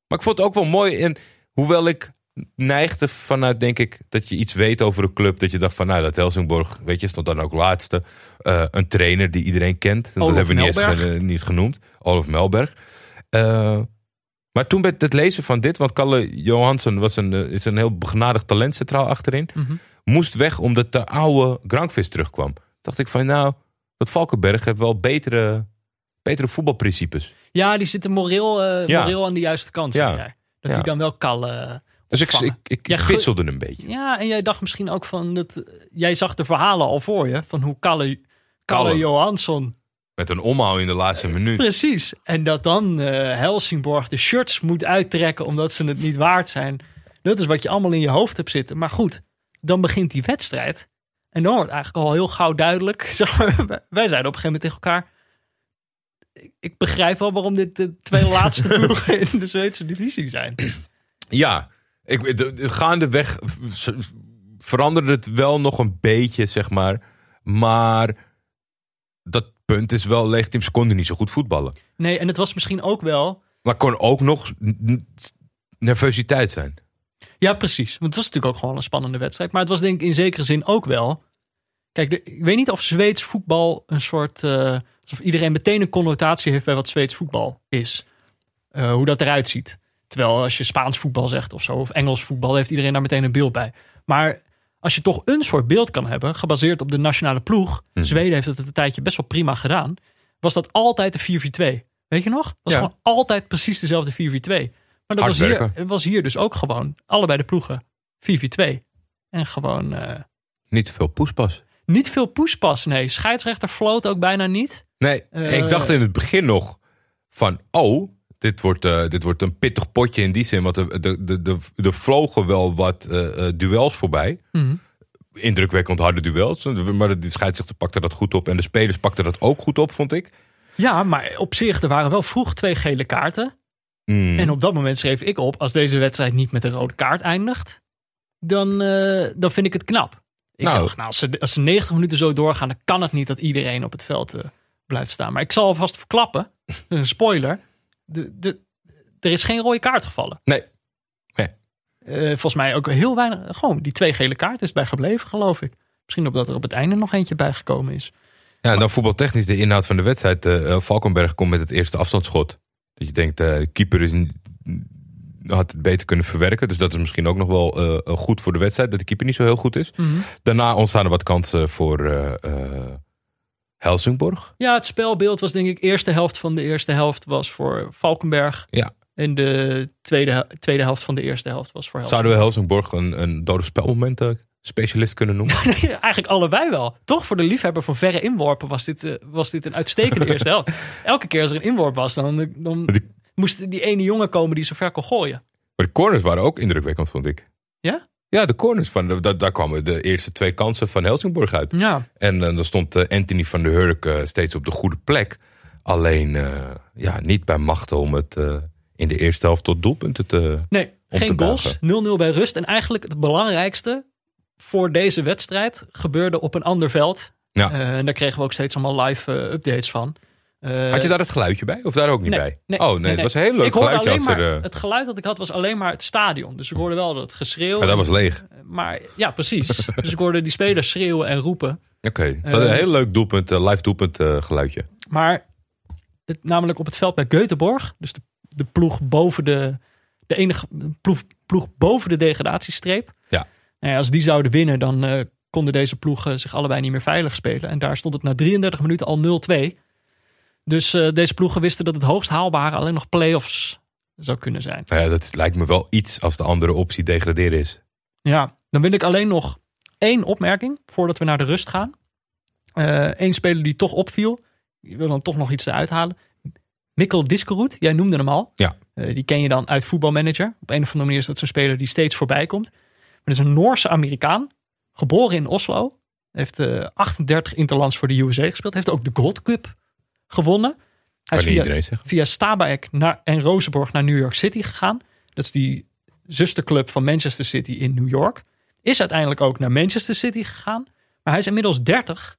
Maar ik vond het ook wel mooi. En hoewel ik neigde vanuit, denk ik, dat je iets weet over een club. Dat je dacht van, nou, dat Helsingborg, weet je, stond dan ook laatste. Eh, een trainer die iedereen kent. Dat hebben we niet, eens niet genoemd. Olaf Melberg. Eh, maar toen bij het lezen van dit, want Kalle Johansson was een, eh, is een heel begenadigd talent centraal achterin. Mhm. Moest weg omdat de oude Grankvis terugkwam. Dacht ik van, nou, dat Valkenberg heeft wel betere, betere voetbalprincipes. Ja, die zitten moreel, Ja. moreel aan de juiste kant. Ja. Dat Ja. die dan wel kallen. Dus ik, ik, ik wisselde een beetje. Ja, en jij dacht misschien ook van dat. eh, Jij zag de verhalen al voor je van hoe Kalle, Kalle Kalle. Johansson. Met een omhaal in de laatste minuut. Precies. En dat dan eh, Helsingborg de shirts moet uittrekken omdat ze het niet waard zijn. Dat is wat je allemaal in je hoofd hebt zitten. Maar goed, dan begint die wedstrijd. En dan wordt eigenlijk al heel gauw duidelijk. Zeg maar, wij- zeiden op een gegeven moment tegen elkaar. ik- Ik begrijp wel waarom dit de twee laatste ploegen in de Zweedse divisie zijn. Ja, ik, de, de- gaandeweg veranderde het wel nog een beetje, zeg maar. Maar dat punt is wel legitiem. Ze konden niet zo goed voetballen. Nee, en het was misschien ook wel. Maar kon ook nog nervositeit zijn. Ja, precies. Want het was natuurlijk ook gewoon een spannende wedstrijd. Maar het was denk ik in zekere zin ook wel. Kijk, de- ik weet niet of Zweeds voetbal een soort. eh, alsof iedereen meteen een connotatie heeft bij wat Zweeds voetbal is. Eh, hoe dat eruit ziet. Terwijl als je Spaans voetbal zegt of zo, of Engels voetbal, heeft iedereen daar meteen een beeld bij. Maar als je toch een soort beeld kan hebben, gebaseerd op de nationale ploeg. Mhm. Zweden heeft het een tijdje best wel prima gedaan. Was dat altijd de 4-4-2. Weet je nog? Dat was Ja. gewoon altijd precies dezelfde 4-4-2. Maar dat was hier, was hier dus ook gewoon allebei de ploegen 4-4-2. En gewoon eh, Niet te veel poespas. niet veel poespas. Nee, scheidsrechter floot ook bijna niet. Nee, Eh, ik dacht in het begin nog van... Oh, dit wordt, eh, dit wordt een pittig potje in die zin. Want er, de, de, de, er vlogen wel wat eh, eh, duels voorbij. Mhm. Indrukwekkend harde duels. Maar de scheidsrechter pakte dat goed op. En de spelers pakten dat ook goed op, vond ik. Ja, maar op zich, er waren wel vroeg twee gele kaarten. Mm. En op dat moment schreef ik op, als deze wedstrijd niet met een rode kaart eindigt, dan, dan vind ik het knap. Ik Nou. dacht, nou, als ze, als ze 90 minuten zo doorgaan, dan kan het niet dat iedereen op het veld blijft staan. Maar ik zal alvast verklappen, een spoiler, de, de, er is geen rode kaart gevallen. Nee. Eh, volgens mij ook heel weinig, gewoon die twee gele kaarten is bij gebleven, geloof ik. Misschien omdat er op het einde nog eentje bijgekomen is. Ja, en dan voetbaltechnisch de inhoud van de wedstrijd. eh, Valkenberg komt met het eerste afstandsschot. Dat je denkt, de keeper is had het beter kunnen verwerken. Dus dat is misschien ook nog wel goed voor de wedstrijd. Dat de keeper niet zo heel goed is. Mhm. Daarna ontstaan er wat kansen voor Helsingborg. Ja, het spelbeeld was denk ik eerste helft van de eerste helft was voor Valkenberg. Ja. En de tweede, tweede helft van de eerste helft was voor Helsing. Zouden we Helsingborg een, een dode spelmoment eh, specialist kunnen noemen? Nee, eigenlijk allebei wel. Toch voor de liefhebber van verre inworpen was dit, eh, was dit een uitstekende eerste helft. Elke keer als er een inworp was, dan, dan Die- moest die ene jongen komen die zo ver kon gooien. Maar de corners waren ook indrukwekkend, vond ik. Ja? Ja, de corners. Van, de- daar, daar kwamen de eerste twee kansen van Helsingborg uit. Ja, En eh, dan stond eh, Anthony van der Hurk eh, steeds op de goede plek. Alleen ja, niet bij machten om het in de eerste helft tot doelpunten te... nee, geen te goals. 0-0 bij rust. En eigenlijk het belangrijkste voor deze wedstrijd gebeurde op een ander veld. Ja. En daar kregen we ook steeds allemaal live updates van. Eh, Had je daar het geluidje bij? Of daar ook niet nee, bij? nee, oh nee, het was een heel leuk ik hoorde geluidje. alleen er, maar, eh, Het geluid dat ik had was alleen maar het stadion. Dus ik hoorde wel dat geschreeuw. ja, dat was leeg. Maar ja, precies. dus ik hoorde die spelers schreeuwen en roepen. Oké, het had een Eh, heel leuk doelpunt, eh, live doelpunt eh, geluidje. Maar het, namelijk op het veld bij Göteborg. Dus de, de ploeg boven de, de enige de ploeg, ploeg boven de degradatiestreep. Ja. Nou ja, als die zouden winnen, dan eh, konden deze ploegen zich allebei niet meer veilig spelen. En daar stond het na 33 minuten al 0-2. Dus eh, deze ploegen wisten dat het hoogst haalbare alleen nog play-offs zou kunnen zijn. Nou ja, dat lijkt me wel iets als de andere optie degraderen is. Ja, dan wil ik alleen nog één opmerking voordat we naar de rust gaan. Eén speler die toch opviel. Ik wil dan toch nog iets eruit halen. Mikkel Diskeroet, jij noemde hem al. Ja. Eh, die ken je dan uit voetbalmanager. Op een of andere manier is dat zo'n speler die steeds voorbij komt. Maar dat is een Noorse Amerikaan. Geboren in Oslo. Heeft eh 38 interlands voor de USA gespeeld. Heeft ook de Gold Cup gewonnen. Hij Kan is via, iedereen zeggen. via Stabæk naar, en Rosenborg naar New York City gegaan. Dat is die zusterclub van Manchester City in New York. Is uiteindelijk ook naar Manchester City gegaan. Maar hij is inmiddels 30.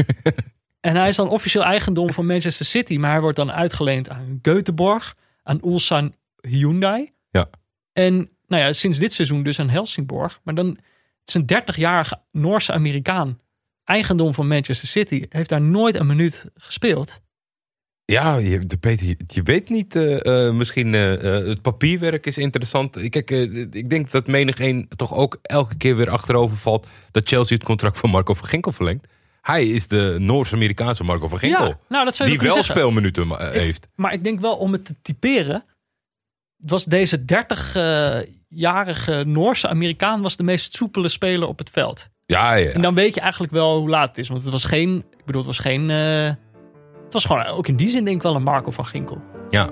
en hij is dan officieel eigendom van Manchester City. Maar hij wordt dan uitgeleend aan Göteborg, aan Ulsan Hyundai. Ja. En nou ja, sinds dit seizoen dus aan Helsingborg. Maar dan het is een 30-jarige Noorse Amerikaan. Eigendom van Manchester City. Heeft daar nooit een minuut gespeeld. Ja, je, de Peter, je, je weet niet. eh, eh, misschien eh, het papierwerk is interessant. Kijk, ik denk dat menig een toch ook elke keer weer achterover valt dat Chelsea het contract van Marco van Ginkel verlengt. Hij is de Noors-Amerikaanse Marco van Ginkel. Ja, nou, dat zou je die wel zeggen. speelminuten Ik- heeft. Maar ik denk wel om het te typeren. Was deze 30-jarige Noorse Amerikaan was de meest soepele speler op het veld. Ja, ja. En dan weet je eigenlijk wel hoe laat het is. Want het was geen. Ik bedoel, het was geen. eh, het was gewoon ook in die zin denk ik wel een Marco van Ginkel. ja.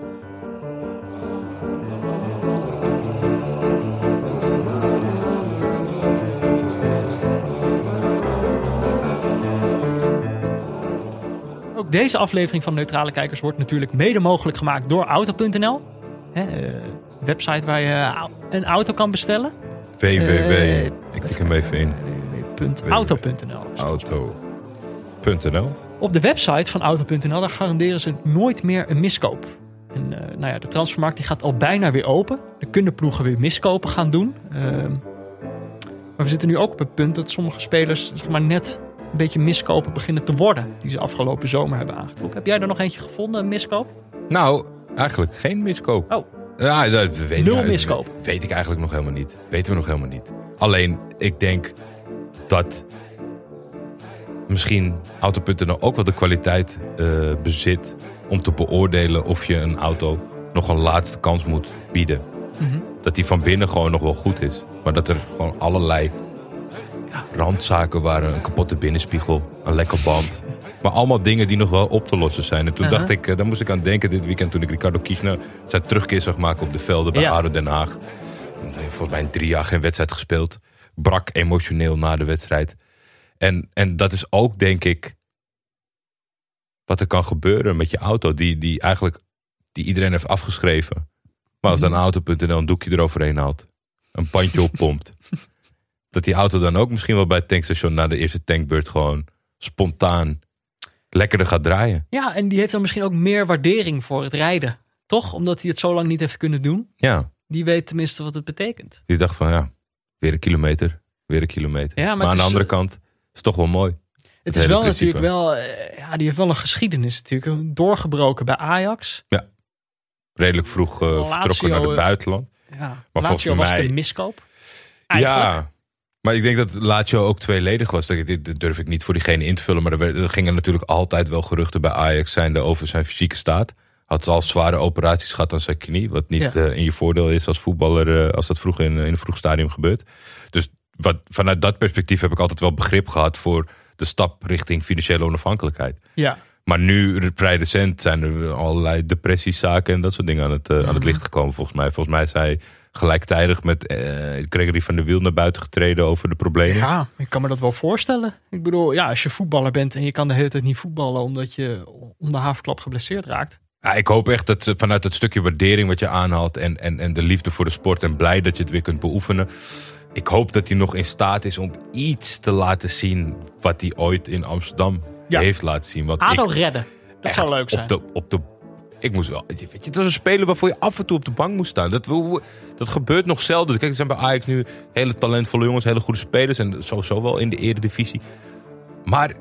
Ook deze aflevering van Neutrale Kijkers wordt natuurlijk mede mogelijk gemaakt door Auto.nl. Hè, eh, website waar je een auto kan bestellen. www. Eh, ik tik hem even in. www.auto.nl. Auto.nl. Op de website van Auto.nl daar garanderen ze nooit meer een miskoop. En eh, nou ja, de transfermarkt die gaat al bijna weer open. Er kunnen ploegen weer miskopen gaan doen. Ehm, maar we zitten nu ook op het punt dat sommige spelers zeg maar, net een beetje miskopen beginnen te worden. Die ze afgelopen zomer hebben aangetrokken. Heb jij er nog eentje gevonden, een miskoop? Nou, eigenlijk geen miskoop. Oh. Ja, dat weet Nul ik, miskoop. Weet ik eigenlijk nog helemaal niet. Weten we nog helemaal niet. Alleen, ik denk dat misschien Auto.nl ook wel de kwaliteit eh, bezit om te beoordelen of je een auto nog een laatste kans moet bieden. Mhm. Dat die van binnen gewoon nog wel goed is. Maar dat er gewoon allerlei ja, randzaken waren. Een kapotte binnenspiegel, een lekker band. Maar allemaal dingen die nog wel op te lossen zijn. En toen Aha. dacht ik, eh, daar moest ik aan denken dit weekend toen ik Ricardo Kiesner zijn terugkeer zag maken op de velden bij Ja. Den Haag. Volgens mij in drie jaar geen wedstrijd gespeeld. Brak emotioneel na de wedstrijd. En, en dat is ook, denk ik, wat er kan gebeuren met je auto. Die, die eigenlijk die iedereen heeft afgeschreven. Maar als dan auto.nl een doekje eroverheen haalt. Een pandje oppompt. dat die auto dan ook misschien wel bij het tankstation na de eerste tankbeurt gewoon spontaan lekkerder gaat draaien. Ja, en die heeft dan misschien ook meer waardering voor het rijden. Toch? Omdat hij het zo lang niet heeft kunnen doen. Ja, Die weet tenminste wat het betekent. die dacht van ja, weer een kilometer, weer een kilometer. Ja, maar maar, aan de andere kant is toch wel mooi. Het is wel principe. natuurlijk wel, eh, ja, die heeft wel een geschiedenis natuurlijk. Doorgebroken bij Ajax. Redelijk vroeg eh, vertrokken naar het eh, buitenland. Ja. volgens Lazio was mij- de miskoop. Eigenlijk. Ja, maar ik denk dat Lazio ook tweeledig was. Dat, dit durf ik niet voor diegene in te vullen. Maar er, gingen natuurlijk altijd wel geruchten bij Ajax zijnde over zijn fysieke staat. Had al zware operaties gehad aan zijn knie. Wat niet Ja. eh, in je voordeel is als voetballer eh, als dat vroeg in, in een vroeg stadium gebeurt. Dus wat, vanuit dat perspectief heb ik altijd wel begrip gehad voor de stap richting financiële onafhankelijkheid. Ja. Maar nu, vrij recent, zijn er allerlei depressiezaken en dat soort dingen aan het, eh, aan het licht gekomen volgens mij. Volgens mij is hij gelijktijdig met Gregory van der Wiel naar buiten getreden over de problemen. ja, ik kan me dat wel voorstellen. Ik bedoel, ja, als je voetballer bent en je kan de hele tijd niet voetballen omdat je om de havenklap geblesseerd raakt. Ja, ik hoop echt dat ze vanuit het stukje waardering wat je aanhaalt en, en, en de liefde voor de sport en blij dat je het weer kunt beoefenen. Ik hoop dat hij nog in staat is om iets te laten zien wat hij ooit in Amsterdam Ja. heeft laten zien. Want ADO ik, redden. Dat zou leuk zijn. Op de, op de, ik moest wel. Weet je, het was een speler waarvoor je af en toe op de bank moest staan. Dat, dat gebeurt nog zelden. Kijk, er zijn bij Ajax nu hele talentvolle jongens, hele goede spelers. En sowieso wel in de eredivisie. Maar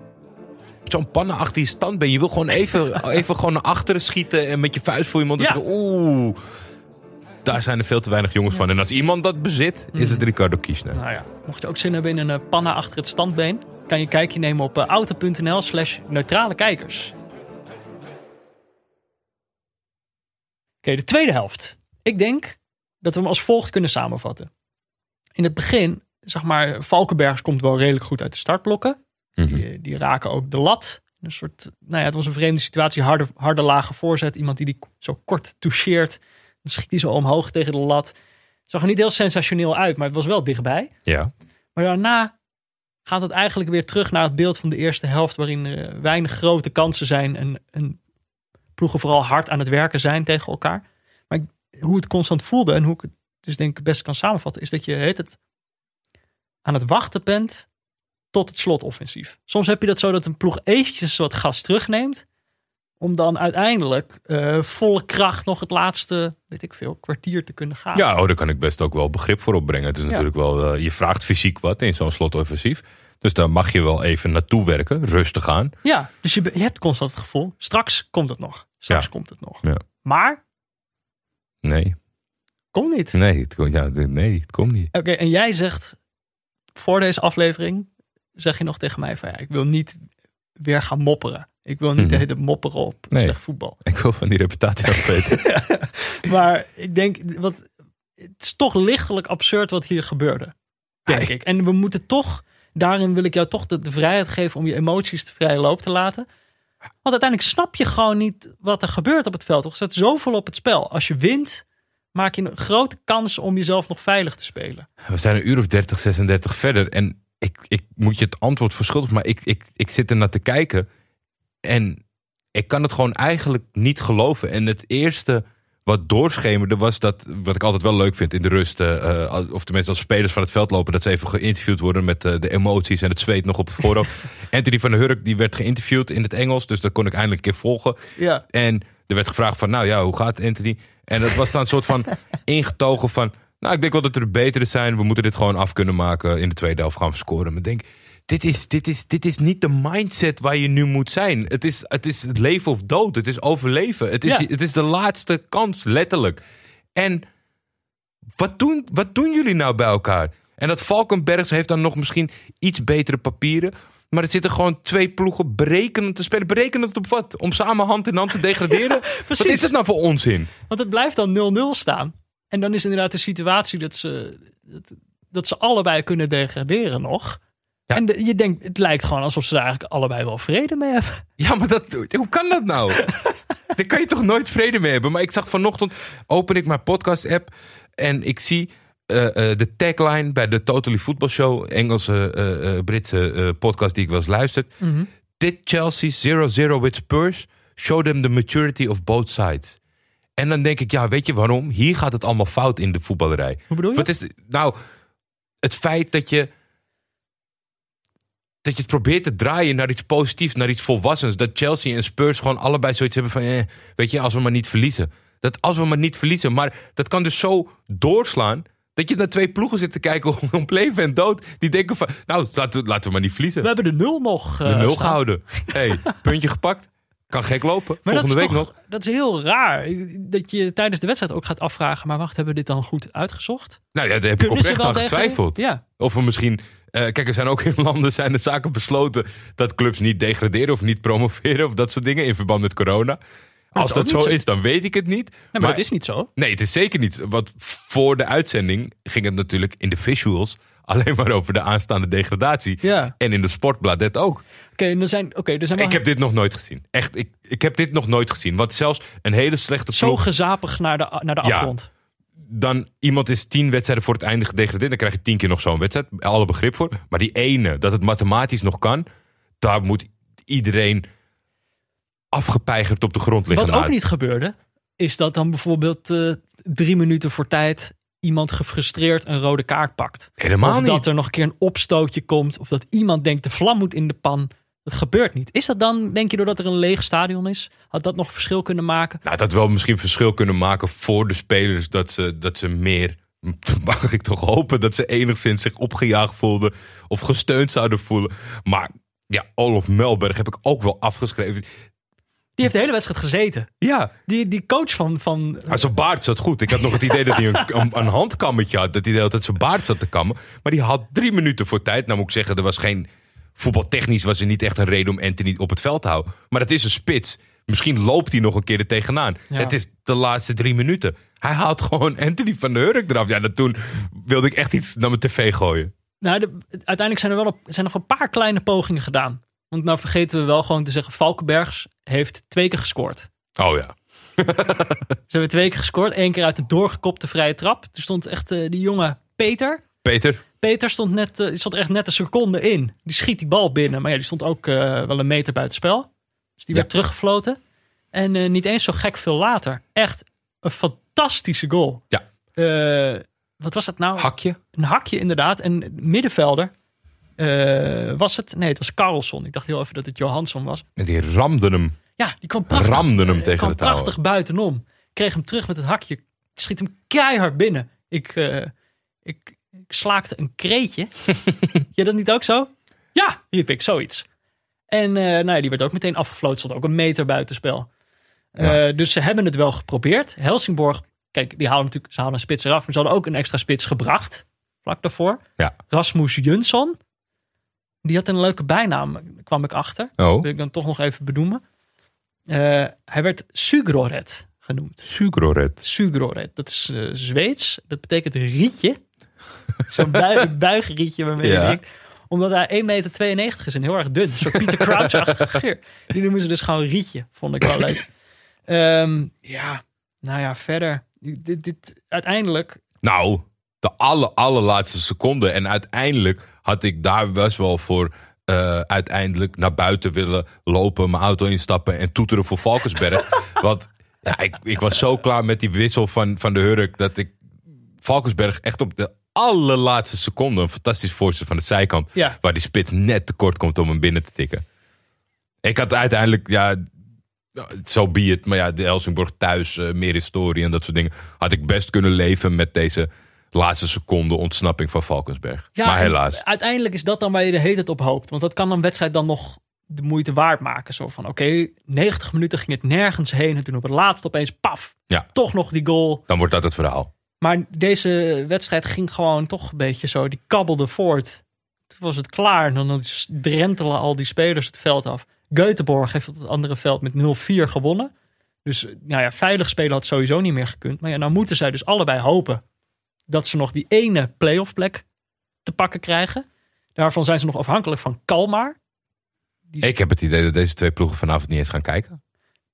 zo'n pannen achter je stand ben. Je wil gewoon even, even gewoon naar achteren schieten en met je vuist voor je mond. en Ja. Oeh, daar zijn er veel te weinig jongens van. En als iemand dat bezit, is het Ricardo Kiesner. Nou ja, mocht je ook zin hebben in een eh, panna achter het standbeen, kan je een kijkje nemen op eh, auto.nl slash neutrale kijkers. Oké, de tweede helft. Ik denk dat we hem als volgt kunnen samenvatten. In het begin, zeg maar, Valkenbergs komt wel redelijk goed uit de startblokken. Mhm. Die, die raken ook de lat. Een soort, nou ja, het was een vreemde situatie. Harde, harde lage voorzet. Iemand die die zo kort toucheert. Dan schiet hij zo omhoog tegen de lat. Het zag er niet heel sensationeel uit, maar het was wel dichtbij. Ja. Maar daarna gaat het eigenlijk weer terug naar het beeld van de eerste helft. Waarin er weinig grote kansen zijn. En, en ploegen vooral hard aan het werken zijn tegen elkaar. Maar hoe het constant voelde en hoe ik het dus denk ik best kan samenvatten. Is dat je heet het, aan het wachten bent tot het slotoffensief. Soms heb je dat zo dat een ploeg eventjes wat gas terugneemt. Om dan uiteindelijk eh, volle kracht nog het laatste, weet ik veel, kwartier te kunnen gaan. Ja, oh, daar kan ik best ook wel begrip voor opbrengen. Het is Ja. natuurlijk wel, eh, je vraagt fysiek wat in zo'n slotoffensief. Dus daar mag je wel even naartoe werken, rustig aan. Ja, dus je, hebt constant het gevoel, straks komt het nog. Straks Ja. komt het nog. Ja. Maar, Nee, komt niet. nee, het, komt- ja, nee, het komt niet. Oké, en jij zegt, voor deze aflevering, zeg je nog tegen mij van, ja, ik wil niet weer gaan mopperen. Ik wil niet de hele tijd mopperen op Nee. slecht voetbal. Ik wil van die reputatie afweten. Maar ik denk, wat, het is toch lichtelijk absurd wat hier gebeurde. Denk ik. En we moeten toch, daarin wil ik jou toch de, de vrijheid geven om je emoties te vrije loop te laten. Want uiteindelijk snap je gewoon niet wat er gebeurt op het veld. Er staat zoveel op het spel. Als je wint, maak je een grote kans om jezelf nog veilig te spelen. We zijn een uur of 30, 36 verder. En ik, ik moet je het antwoord verschuldigen. Maar ik, ik, ik zit er naar te kijken. En ik kan het gewoon eigenlijk niet geloven. En het eerste wat doorschemerde was dat, wat ik altijd wel leuk vind in de rust. eh, eh, of tenminste als spelers van het veld lopen. Dat ze even geïnterviewd worden met eh, de emoties en het zweet nog op het voorhoofd. Anthony van der Hurk die werd geïnterviewd in het Engels. Dus dat kon ik eindelijk een keer volgen. Ja. En er werd gevraagd van, nou ja, hoe gaat het, Anthony? En dat was dan een soort van ingetogen van... Nou, ik denk wel dat er betere zijn. We moeten dit gewoon af kunnen maken. In de tweede helft gaan we scoren. Maar denk, dit is, dit, is, dit is niet de mindset waar je nu moet zijn. Het is het, is het leven of dood. Het is overleven. Het is, Ja. het is de laatste kans, letterlijk. En wat doen, wat doen jullie nou bij elkaar? En dat Valkenbergs heeft dan nog misschien iets betere papieren. Maar er zitten gewoon twee ploegen berekenend te spelen. Berekenend op wat? Om samen hand in hand te degraderen? wat is het nou voor onzin? Want het blijft dan 0-0 staan. En dan is inderdaad de situatie dat ze, dat, dat ze allebei kunnen degraderen nog. Ja. En de- je denkt, het lijkt gewoon alsof ze daar eigenlijk allebei wel vrede mee hebben. Ja, maar dat, hoe kan dat nou? Daar kan je toch nooit vrede mee hebben? Maar ik zag vanochtend, open ik mijn podcast-app en ik zie eh, eh, de tagline bij de Totally Football Show, Engelse, eh, Britse podcast die ik wel eens luister. Did Chelsea 0-0 with Spurs show them the maturity of both sides? En dan denk ik, ja, weet je waarom? Hier gaat het allemaal fout in de voetballerij. Hoe bedoel je? Wat is de- nou het feit dat je dat je het probeert te draaien naar iets positiefs, naar iets volwassens. Dat Chelsea en Spurs gewoon allebei zoiets hebben van, eh, weet je, als we maar niet verliezen. Dat als we maar niet verliezen, maar dat kan dus zo doorslaan dat je naar twee ploegen zit te kijken om leven en dood. Die denken van, nou, laten we, laten we maar niet verliezen. We hebben de nul nog. De eh, nul staan. gehouden. hey, puntje gepakt. Kan gek lopen. Maar dat Volgende is week toch, nog. dat is heel raar. Dat je tijdens de wedstrijd ook gaat afvragen. Maar wacht, hebben we dit dan goed uitgezocht? Nou ja, daar heb ik Kunnen ze oprecht aan getwijfeld. Ja. Of we misschien... eh, kijk, er zijn ook in landen zijn de zaken besloten... dat clubs niet degraderen of niet promoveren... of dat soort dingen in verband met corona. Als dat zo is, dan weet ik het niet. Nee, maar, dat is niet zo. Nee, het is zeker niet. Want voor de uitzending ging het natuurlijk in de visuals... alleen maar over de aanstaande degradatie. Ja. En in de sportblad dit ook. Oké, er zijn, oké, er zijn wel Ik heb dit nog nooit gezien. Echt, ik, ik heb dit nog nooit gezien. Want zelfs een hele slechte zo ploeg... gezapig naar de, naar de Ja. afgrond. dan iemand is tien wedstrijden voor het einde gedegradeerd. Dan krijg je tien keer nog zo'n wedstrijd. Alle begrip voor. Maar die ene, dat het mathematisch nog kan. Daar moet iedereen afgepeigerd op de grond liggen. Wat ook niet gebeurde, is dat dan bijvoorbeeld eh, drie minuten voor tijd iemand gefrustreerd een rode kaart pakt. Helemaal of niet. dat er nog een keer een opstootje komt. Of dat iemand denkt de vlam moet in de pan. Dat gebeurt niet. Is dat dan, denk je, doordat er een leeg stadion is? Had dat nog verschil kunnen maken? Nou, dat wel misschien verschil kunnen maken voor de spelers. Dat ze, dat ze meer, mag ik toch hopen, dat ze enigszins zich opgejaagd voelden. Of gesteund zouden voelen. Maar ja, Olof Melberg heb ik ook wel afgeschreven. Die heeft de hele wedstrijd gezeten. Ja, Die, die coach van, van Maar zijn baard zat goed. Ik had nog het idee dat hij een, een, een handkammetje had. Dat hij tijd zijn baard zat te kammen. Maar die had drie minuten voor tijd. Nou moet ik zeggen, er was geen... Voetbaltechnisch was er niet echt een reden om Anthony op het veld te houden. Maar het is een spits. Misschien loopt hij nog een keer er tegenaan. Ja. Het is de laatste drie minuten. Hij haalt gewoon Anthony van de Hurk eraf. Ja, dat toen wilde ik echt iets naar mijn tv gooien. Nou, de- uiteindelijk zijn er wel op, zijn nog een paar kleine pogingen gedaan. Want nou vergeten we wel gewoon te zeggen: Valkenbergs heeft twee keer gescoord. Oh ja. Ze hebben twee keer gescoord. Eén keer uit de doorgekopte vrije trap. Toen stond echt eh, die jonge Peter. Peter, Peter stond, net, eh, die stond echt net een seconde in. Die schiet die bal binnen. Maar ja, die stond ook eh, wel een meter buiten spel. Dus die Ja. werd teruggefloten. En niet eens zo gek veel later. Echt een fantastische goal. Ja. Wat was dat nou? hakje. Een hakje inderdaad. En middenvelder eh, was het? Nee, het was Carlson. Ik dacht heel even dat het Johansson was. En die ramde hem. Ja, die kwam prachtig, Ramde hem eh, tegen kwam touw. prachtig buitenom. Kreeg hem terug met het hakje. Schiet hem keihard binnen. Ik, eh, ik, ik slaakte een kreetje. Jij dat niet ook zo? Ja, riep ik, zoiets. En nou ja, die werd ook meteen afgefloten. Stond ook een meter buitenspel. Ja. Dus ze hebben het wel geprobeerd. Helsingborg, kijk, die halen natuurlijk, ze halen een spits eraf. Maar ze hadden ook een extra spits gebracht. Vlak daarvoor. Ja. Rasmus Jönsson. Die had een leuke bijnaam, kwam ik achter. Oh, wil ik dan toch nog even benoemen. Eh, hij werd Sugroret genoemd. Sugroret. Sugroret, dat is eh, Zweeds. Dat betekent rietje. Zo'n bui buigrietje waarmee je Ja. denkt. Omdat hij 1,92 meter is en heel erg dun. Soort Peter Crouch-achtige. Die noemen ze dus gewoon rietje. Vond ik wel leuk. Ehm, ja, nou ja, verder. Dit, dit, uiteindelijk Nou, de aller, allerlaatste seconde. En uiteindelijk had ik daar best wel voor eh, uiteindelijk naar buiten willen lopen, mijn auto instappen en toeteren voor Valkensberg. Want ja, ik, ik was zo klaar met die wissel van, van de Hurk dat ik Valkensberg echt op de allerlaatste seconde een fantastisch voorstel van de zijkant, Ja. waar die spits net tekort komt om hem binnen te tikken. Ik had uiteindelijk, ja, zo be it. Maar ja, de Helsingborg thuis, eh, meer historie en dat soort dingen. Had ik best kunnen leven met deze laatste seconde ontsnapping van Valkensberg. Ja, maar helaas. Uiteindelijk is dat dan waar je de hele tijd op hoopt. Want dat kan een wedstrijd dan nog de moeite waard maken. Zo van, oké, 90 minuten ging het nergens heen. En toen op het laatst opeens, paf, Ja. toch nog die goal. Dan wordt dat het verhaal. Maar deze wedstrijd ging gewoon toch een beetje zo. Die kabbelde voort. Toen was het klaar. En dan drentelen al die spelers het veld af. Göteborg heeft op het andere veld met 0-4 gewonnen. Dus nou ja, veilig spelen had sowieso niet meer gekund. Maar ja, nou moeten zij dus allebei hopen dat ze nog die ene playoff plek te pakken krijgen. Daarvan zijn ze nog afhankelijk van Kalmar. Die Ik heb het idee dat deze twee ploegen vanavond niet eens gaan kijken.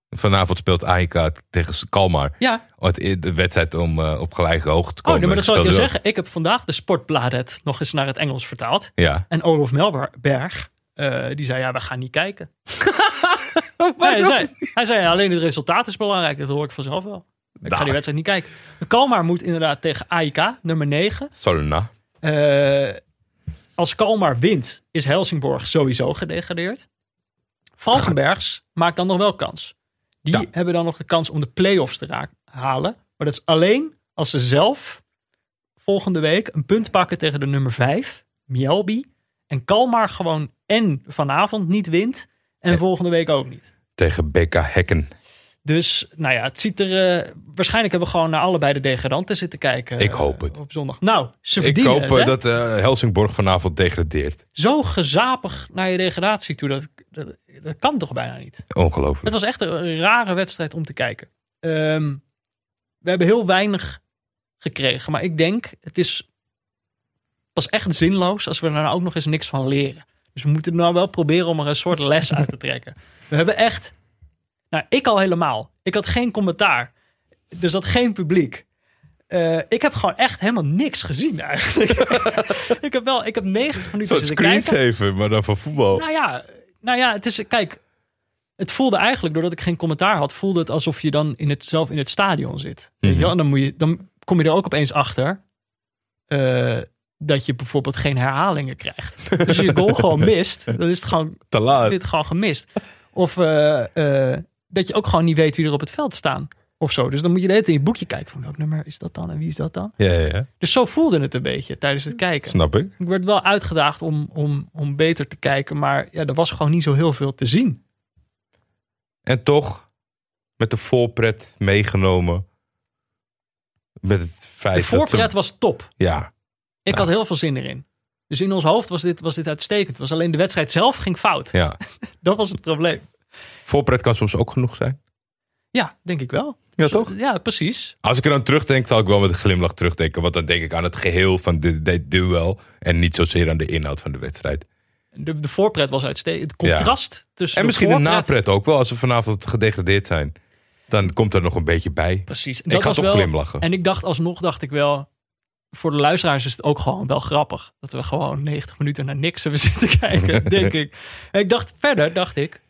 Vanavond speelt AEK tegen Kalmar. Ja, Het- De wedstrijd om eh, op gelijke hoogte te oh, komen. nee, maar dat zal ik je zeggen. Ik heb vandaag de Sportbladet nog eens naar het Engels vertaald. Ja. En Olof Melberg, eh, die zei, ja, we gaan niet kijken. hij, zei, hij zei, alleen het resultaat is belangrijk. Dat hoor ik vanzelf wel. Ik ga die wedstrijd niet kijken. Kalmar moet inderdaad tegen AIK, nummer 9. Solna. Eh, als Kalmar wint, is Helsingborg sowieso gedegradeerd. Valkenbergs maakt dan nog wel kans. Die Ja. hebben dan nog de kans om de play-offs te raak- halen. Maar dat is alleen als ze zelf volgende week een punt pakken tegen de nummer 5, Mjelby. En Kalmar gewoon en vanavond niet wint. En volgende week ook niet. Tegen BK Hekken. Dus, nou ja, het ziet er... eh, waarschijnlijk hebben we gewoon naar allebei de degradanten zitten kijken. Ik eh, hoop het. Op zondag. Nou, ze Ik verdienen hoop het, eh, dat eh, Helsingborg vanavond degradeert. Zo gezapig naar je degradatie toe. Dat, dat, dat kan toch bijna niet? Het Ongelooflijk. was echt een rare wedstrijd om te kijken. Ehm, we hebben heel weinig gekregen. Maar ik denk, het is pas echt zinloos als we er nou ook nog eens niks van leren. Dus we moeten nou wel proberen om er een soort les uit te trekken. We hebben echt... Nou, ik al helemaal. Ik had geen commentaar. Dus dat geen publiek. Eh, ik heb gewoon echt helemaal niks gezien eigenlijk. ik heb wel, ik heb 90 Een minuten zitten kijken. screensaver, maar dan van voetbal. Nou ja, nou ja, het is, kijk, het voelde eigenlijk, doordat ik geen commentaar had, voelde het alsof je dan in het, zelf in het stadion zit. Weet je Mhm. wel? En dan, moet je, dan kom je er ook opeens achter eh, dat je bijvoorbeeld geen herhalingen krijgt. Dus als je je goal gewoon mist, dan is het gewoon, Te laat. het gewoon gemist. Of eh, dat je ook gewoon niet weet wie er op het veld staan. Of zo. Dus dan moet je de hele tijd in je boekje kijken van welk nummer is dat dan en wie is dat dan. Ja, ja, ja. Dus zo voelde het een beetje tijdens het kijken. Snap ik. Ik werd wel uitgedaagd om, om, om beter te kijken, maar ja, er was gewoon niet zo heel veel te zien. En toch, met de voorpret meegenomen. Met het feit De voorpret dat ze... was top. Ja, Ik Ja. had heel veel zin erin. Dus in ons hoofd was dit, was dit uitstekend. Het was alleen de wedstrijd zelf ging fout. ja. Dat was het probleem. Voorpret kan soms ook genoeg zijn. Ja, denk ik wel. Ja, toch? Ja, precies. Als ik er aan terugdenk, zal ik wel met een glimlach terugdenken. Want dan denk ik aan het geheel van dit, dit duel. En niet zozeer aan de inhoud van de wedstrijd. De, de voorpret was uitstekend. Het contrast tussen En misschien de napret ook wel. Als we vanavond gedegradeerd zijn. Dan komt er nog een beetje bij. Precies. En Ik ga toch wel, glimlachen. En ik dacht alsnog, dacht ik wel... Voor de luisteraars is het ook gewoon wel grappig. Dat we gewoon 90 minuten naar niks hebben zitten kijken, denk ik. En ik dacht verder, dacht ik...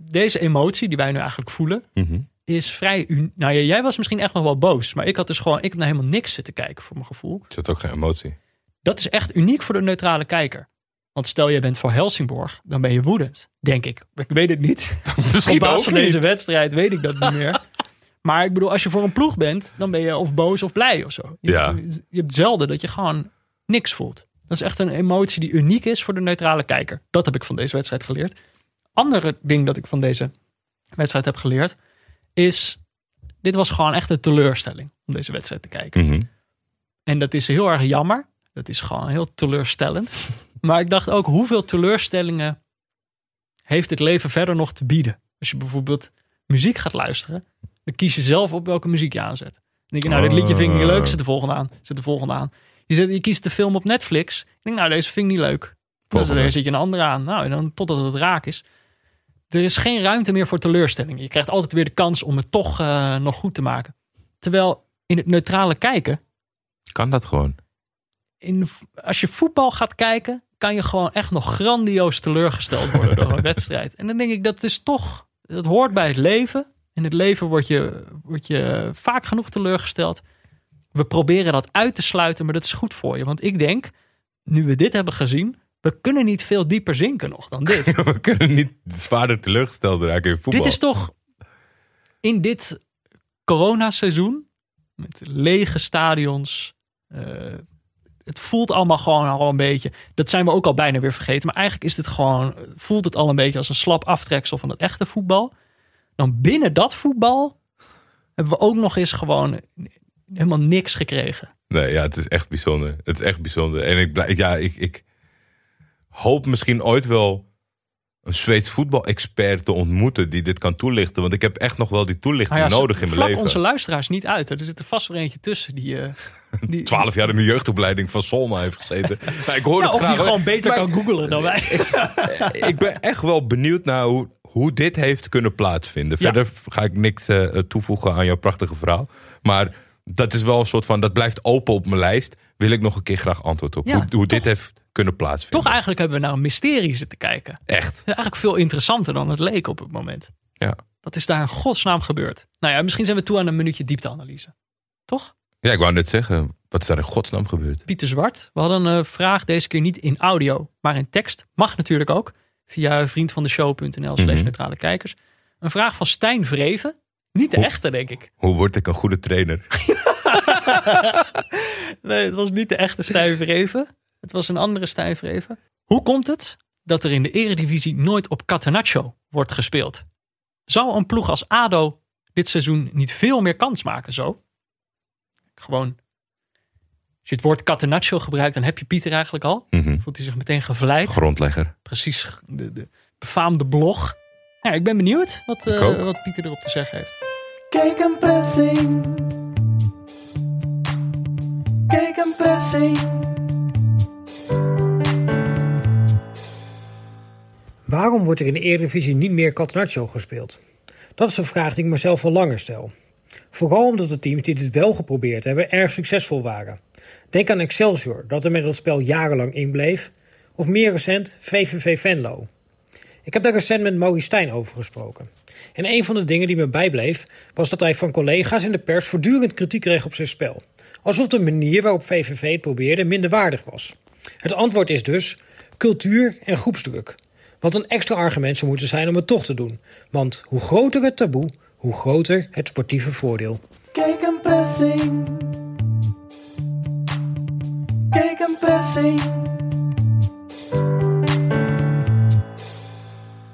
Deze emotie die wij nu eigenlijk voelen... Mhm. is vrij... un- Nou ja, jij was misschien echt nog wel boos. Maar ik had dus gewoon... Ik heb naar helemaal niks zitten kijken, voor mijn gevoel. Er zit ook geen emotie. Dat is echt uniek voor de neutrale kijker. Want stel je bent voor Helsingborg, dan ben je woedend, denk ik. Ik weet het niet. Misschien Op basis van niet. deze wedstrijd weet ik dat niet meer. Maar ik bedoel, als je voor een ploeg bent, dan ben je of boos of blij of zo. Je, Ja. je hebt zelden dat je gewoon niks voelt. Dat is echt een emotie die uniek is voor de neutrale kijker. Dat heb ik van deze wedstrijd geleerd. Andere ding dat ik van deze wedstrijd heb geleerd, is... Dit was gewoon echt een teleurstelling om deze wedstrijd te kijken. Mhm. En dat is heel erg jammer. Dat is gewoon heel teleurstellend. maar ik dacht ook, hoeveel teleurstellingen heeft het leven verder nog te bieden? Als je bijvoorbeeld muziek gaat luisteren, dan kies je zelf op welke muziek je aanzet. Dan denk je, nou, dit liedje vind ik niet leuk, zet de volgende aan. Zet de volgende aan. Je, zet, je kiest de film op Netflix. Ik denk, nou, deze vind ik niet leuk. Dus dan zet je een andere aan. Nou, en dan totdat het raak is. Er is geen ruimte meer voor teleurstellingen. Je krijgt altijd weer de kans om het toch eh, nog goed te maken. Terwijl in het neutrale kijken Kan dat gewoon? in, als je voetbal gaat kijken, kan je gewoon echt nog grandioos teleurgesteld worden door een wedstrijd. En dan denk ik, dat is toch, dat hoort bij het leven. In het leven word je, word je vaak genoeg teleurgesteld. We proberen dat uit te sluiten, maar dat is goed voor je. Want ik denk, nu we dit hebben gezien, we kunnen niet veel dieper zinken nog dan dit. We kunnen niet zwaarder teleurgesteld raken in voetbal. Dit is toch in dit coronaseizoen met lege stadions. eh, het voelt allemaal gewoon al een beetje. Dat zijn we ook al bijna weer vergeten. Maar eigenlijk is dit gewoon. Voelt het al een beetje als een slap aftreksel van het echte voetbal. Dan binnen dat voetbal hebben we ook nog eens gewoon helemaal niks gekregen. Nee, ja, het is echt bijzonder. Het is echt bijzonder. En ik, ja, ik, ik hoop misschien ooit wel een Zweeds voetbal-expert te ontmoeten die dit kan toelichten. Want ik heb echt nog wel die toelichting Nou ja, nodig in mijn leven. onze luisteraars niet uit. Er zit er vast weer eentje tussen die. eh, die Twaalf jaar in de jeugdopleiding van Solna heeft gezeten. Maar ik hoor Ja, het of die graag. gewoon beter Maar kan googlen dan wij. ik ben echt wel benieuwd naar hoe, hoe dit heeft kunnen plaatsvinden. Ja. Verder ga ik niks eh, toevoegen aan jouw prachtige verhaal. Maar dat is wel een soort van, dat blijft open op mijn lijst. Wil ik nog een keer graag antwoord op. Ja, hoe hoe dit heeft kunnen plaatsvinden. Toch eigenlijk hebben we naar een mysterie zitten kijken. Echt. Dat is eigenlijk veel interessanter dan het leek op het moment. Ja. Wat is daar in godsnaam gebeurd? Nou ja, misschien zijn we toe aan een minuutje diepteanalyse. Toch? Ja, ik wou net zeggen, wat is daar in godsnaam gebeurd? Pieter Zwart. We hadden een vraag deze keer niet in audio, maar in tekst. Mag natuurlijk ook. Via vriendvandeshow.nl slash Mhm. neutrale kijkers. Een vraag van Stijn Vreven. Niet de Hoe- echte, denk ik. Hoe word ik een goede trainer? Nee, het was niet de echte Stijn Vreven. Het was een andere Stijn Vreven. Hoe komt het dat er in de eredivisie nooit op Catenaccio wordt gespeeld? Zou een ploeg als ADO dit seizoen niet veel meer kans maken zo? Gewoon, als je het woord catenaccio gebruikt, dan heb je Pieter eigenlijk al. Mhm. Voelt hij zich meteen gevleid. Grondlegger. Precies, de, de befaamde blog. Ja, ik ben benieuwd wat, eh, wat Pieter erop te zeggen heeft. Kijk een pressing. Kijk een pressing. Waarom wordt er in de Eredivisie niet meer Catenaccio gespeeld? Dat is een vraag die ik mezelf al langer stel. Vooral omdat de teams die dit wel geprobeerd hebben erg succesvol waren. Denk aan Excelsior, dat er met dat spel jarenlang inbleef. Of meer recent VVV Venlo. Ik heb daar recent met Maurice Stijn over gesproken. En een van de dingen die me bijbleef was dat hij van collega's in de pers voortdurend kritiek kreeg op zijn spel. Alsof de manier waarop VVV het probeerde minder waardig was. Het antwoord is dus cultuur en groepsdruk. Wat een extra argument zou moeten zijn om het toch te doen. Want hoe groter het taboe, hoe groter het sportieve voordeel. Kijk een pressing. Kijk een pressing.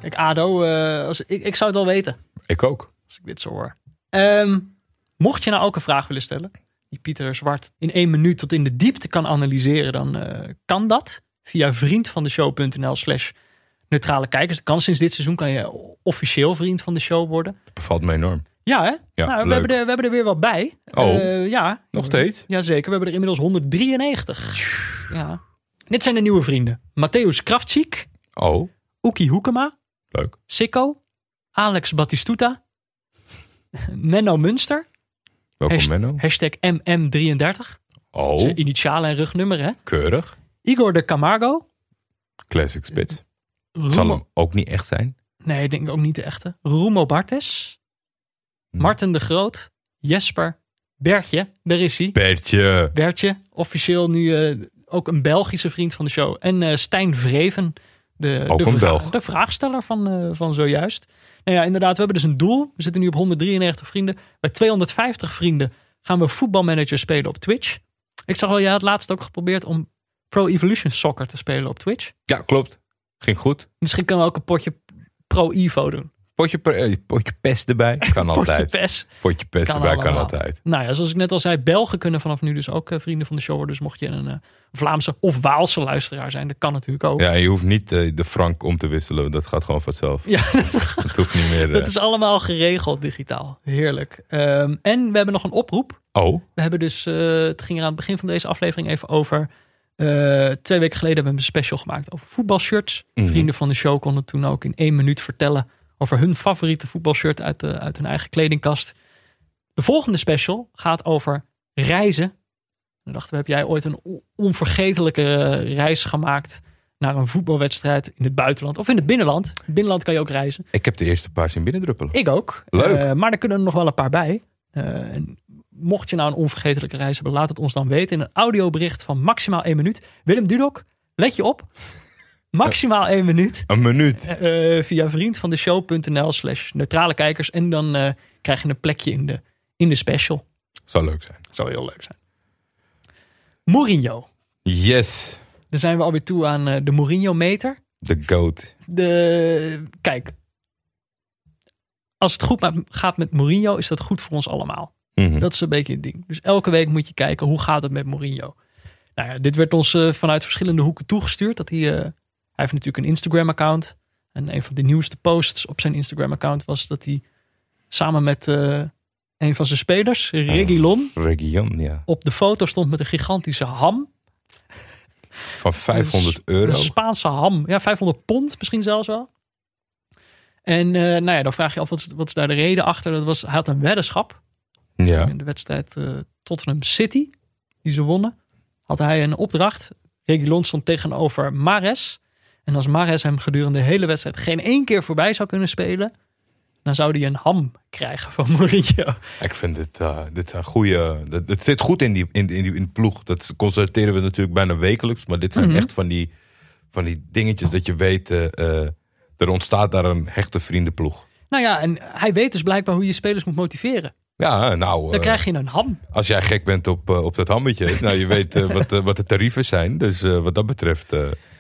Kijk, ADO, eh, als, ik, ik zou het wel weten Ik ook. als ik dit zo hoor. Ehm, mocht je nou ook een vraag willen stellen, die Pieter Zwart in één minuut tot in de diepte kan analyseren, dan eh, kan dat via vriendvandeshow.nl slash neutrale kijkers. Dat kan sinds dit seizoen kan je officieel vriend van de show worden. Bevalt me enorm. Ja, hè? Ja, nou, we, hebben er, we hebben er weer wat bij. Oh. Eh, ja. Nog steeds? Jazeker, we hebben er inmiddels 193. Ja. Dit zijn de nieuwe vrienden. Matthäus Kraftziek, Oh, Oeki Hoekema, leuk. Sikko, Alex Batistuta, Menno Munster, Welkom hasht- Menno. hashtag MM33, Oh, zijn initialen en rugnummer hè. keurig. Igor de Camargo, Classic spits. Het zal Roemo, hem ook niet echt zijn. nee ik denk ook niet de echte, Rumo Bartes, Hm. Martin de Groot, Jesper, Bertje, daar is hij. Bertje. Bertje, officieel nu eh, ook een Belgische vriend van de show. En eh, Stijn Vreven, de, Ook de, een Belg. de vraagsteller van, eh, van zojuist. Nou ja, inderdaad, we hebben dus een doel. We zitten nu op 193 vrienden. Bij 250 vrienden gaan we voetbalmanager spelen op Twitch. Ik zag al, jij had laatst ook geprobeerd om Pro Evolution Soccer te spelen op Twitch. Ja, klopt. Ging goed. Misschien kunnen we ook een potje Pro Evo doen. Potje, per- eh, potje pest erbij. Kan Potje altijd. PES. Potje pest Kan erbij kan altijd. Nou ja, zoals ik net al zei, Belgen kunnen vanaf nu dus ook eh, vrienden van de show worden. Dus mocht je een eh, Vlaamse of Waalse luisteraar zijn, dat kan natuurlijk ook. Ja, je hoeft niet de frank om te wisselen. Dat gaat gewoon vanzelf. Ja, Het hoeft niet meer. dat is allemaal geregeld digitaal. Heerlijk. Ehm, en we hebben nog een oproep. Oh, We hebben dus, het ging er aan het begin van deze aflevering even over. Eh, twee weken geleden hebben we een special gemaakt over voetbalshirts. Mhm. Vrienden van de show konden toen ook in één minuut vertellen over hun favoriete voetbalshirt uit, de, uit hun eigen kledingkast. De volgende special gaat over reizen. Dan dachten we, heb jij ooit een on- onvergetelijke reis gemaakt naar een voetbalwedstrijd in het buitenland of in het binnenland? In het binnenland kan je ook reizen. ik heb de eerste paar zien binnendruppelen. Ik ook. Leuk. Eh, maar er kunnen er nog wel een paar bij. Eh, en mocht je nou een onvergetelijke reis hebben, laat het ons dan weten in een audiobericht van maximaal één minuut. Willem Dudok, let je op. Maximaal één minuut. Een minuut. eh, via vriendvandeshow.nl slash neutrale kijkers. En dan eh, krijg je een plekje in de, in de special. Zou leuk zijn. Zou heel leuk zijn. Mourinho. Yes. Dan zijn we alweer toe aan de Mourinho-meter. De goat. De, kijk, als het goed gaat met Mourinho, is dat goed voor ons allemaal. Mhm. Dat is een beetje het ding. Dus elke week moet je kijken hoe gaat het met Mourinho. Nou ja, dit werd ons eh, vanuit verschillende hoeken toegestuurd. Dat hij, eh, hij heeft natuurlijk een Instagram-account. En een van de nieuwste posts op zijn Instagram-account was dat hij samen met eh, een van zijn spelers, Reguilon, Region, ja. op de foto stond met een gigantische ham. Van 500 euro. Een Spaanse ham. Ja, 500 pond misschien zelfs wel. En nou ja, dan vraag je af, wat is, wat is daar de reden achter? Dat was, hij had een weddenschap. Ja. In de wedstrijd eh, Tottenham City, die ze wonnen, had hij een opdracht. Reguilon stond tegenover Mares. En als Mares hem gedurende de hele wedstrijd geen één keer voorbij zou kunnen spelen, dan zou hij een ham krijgen van Mourinho. Ik vind dit, eh, dit zijn goede. Dat, het zit goed in die, in, in, die, in ploeg. Dat constateren we natuurlijk bijna wekelijks. Maar dit zijn Mhm. echt van die, van die dingetjes dat je weet. eh, er ontstaat daar een hechte vriendenploeg. Nou ja, en hij weet dus blijkbaar hoe je spelers moet motiveren. Ja, nou. Dan eh, krijg je een ham. Als jij gek bent op, eh, op dat hammetje. nou, je weet eh, wat, wat de tarieven zijn. Dus wat dat betreft.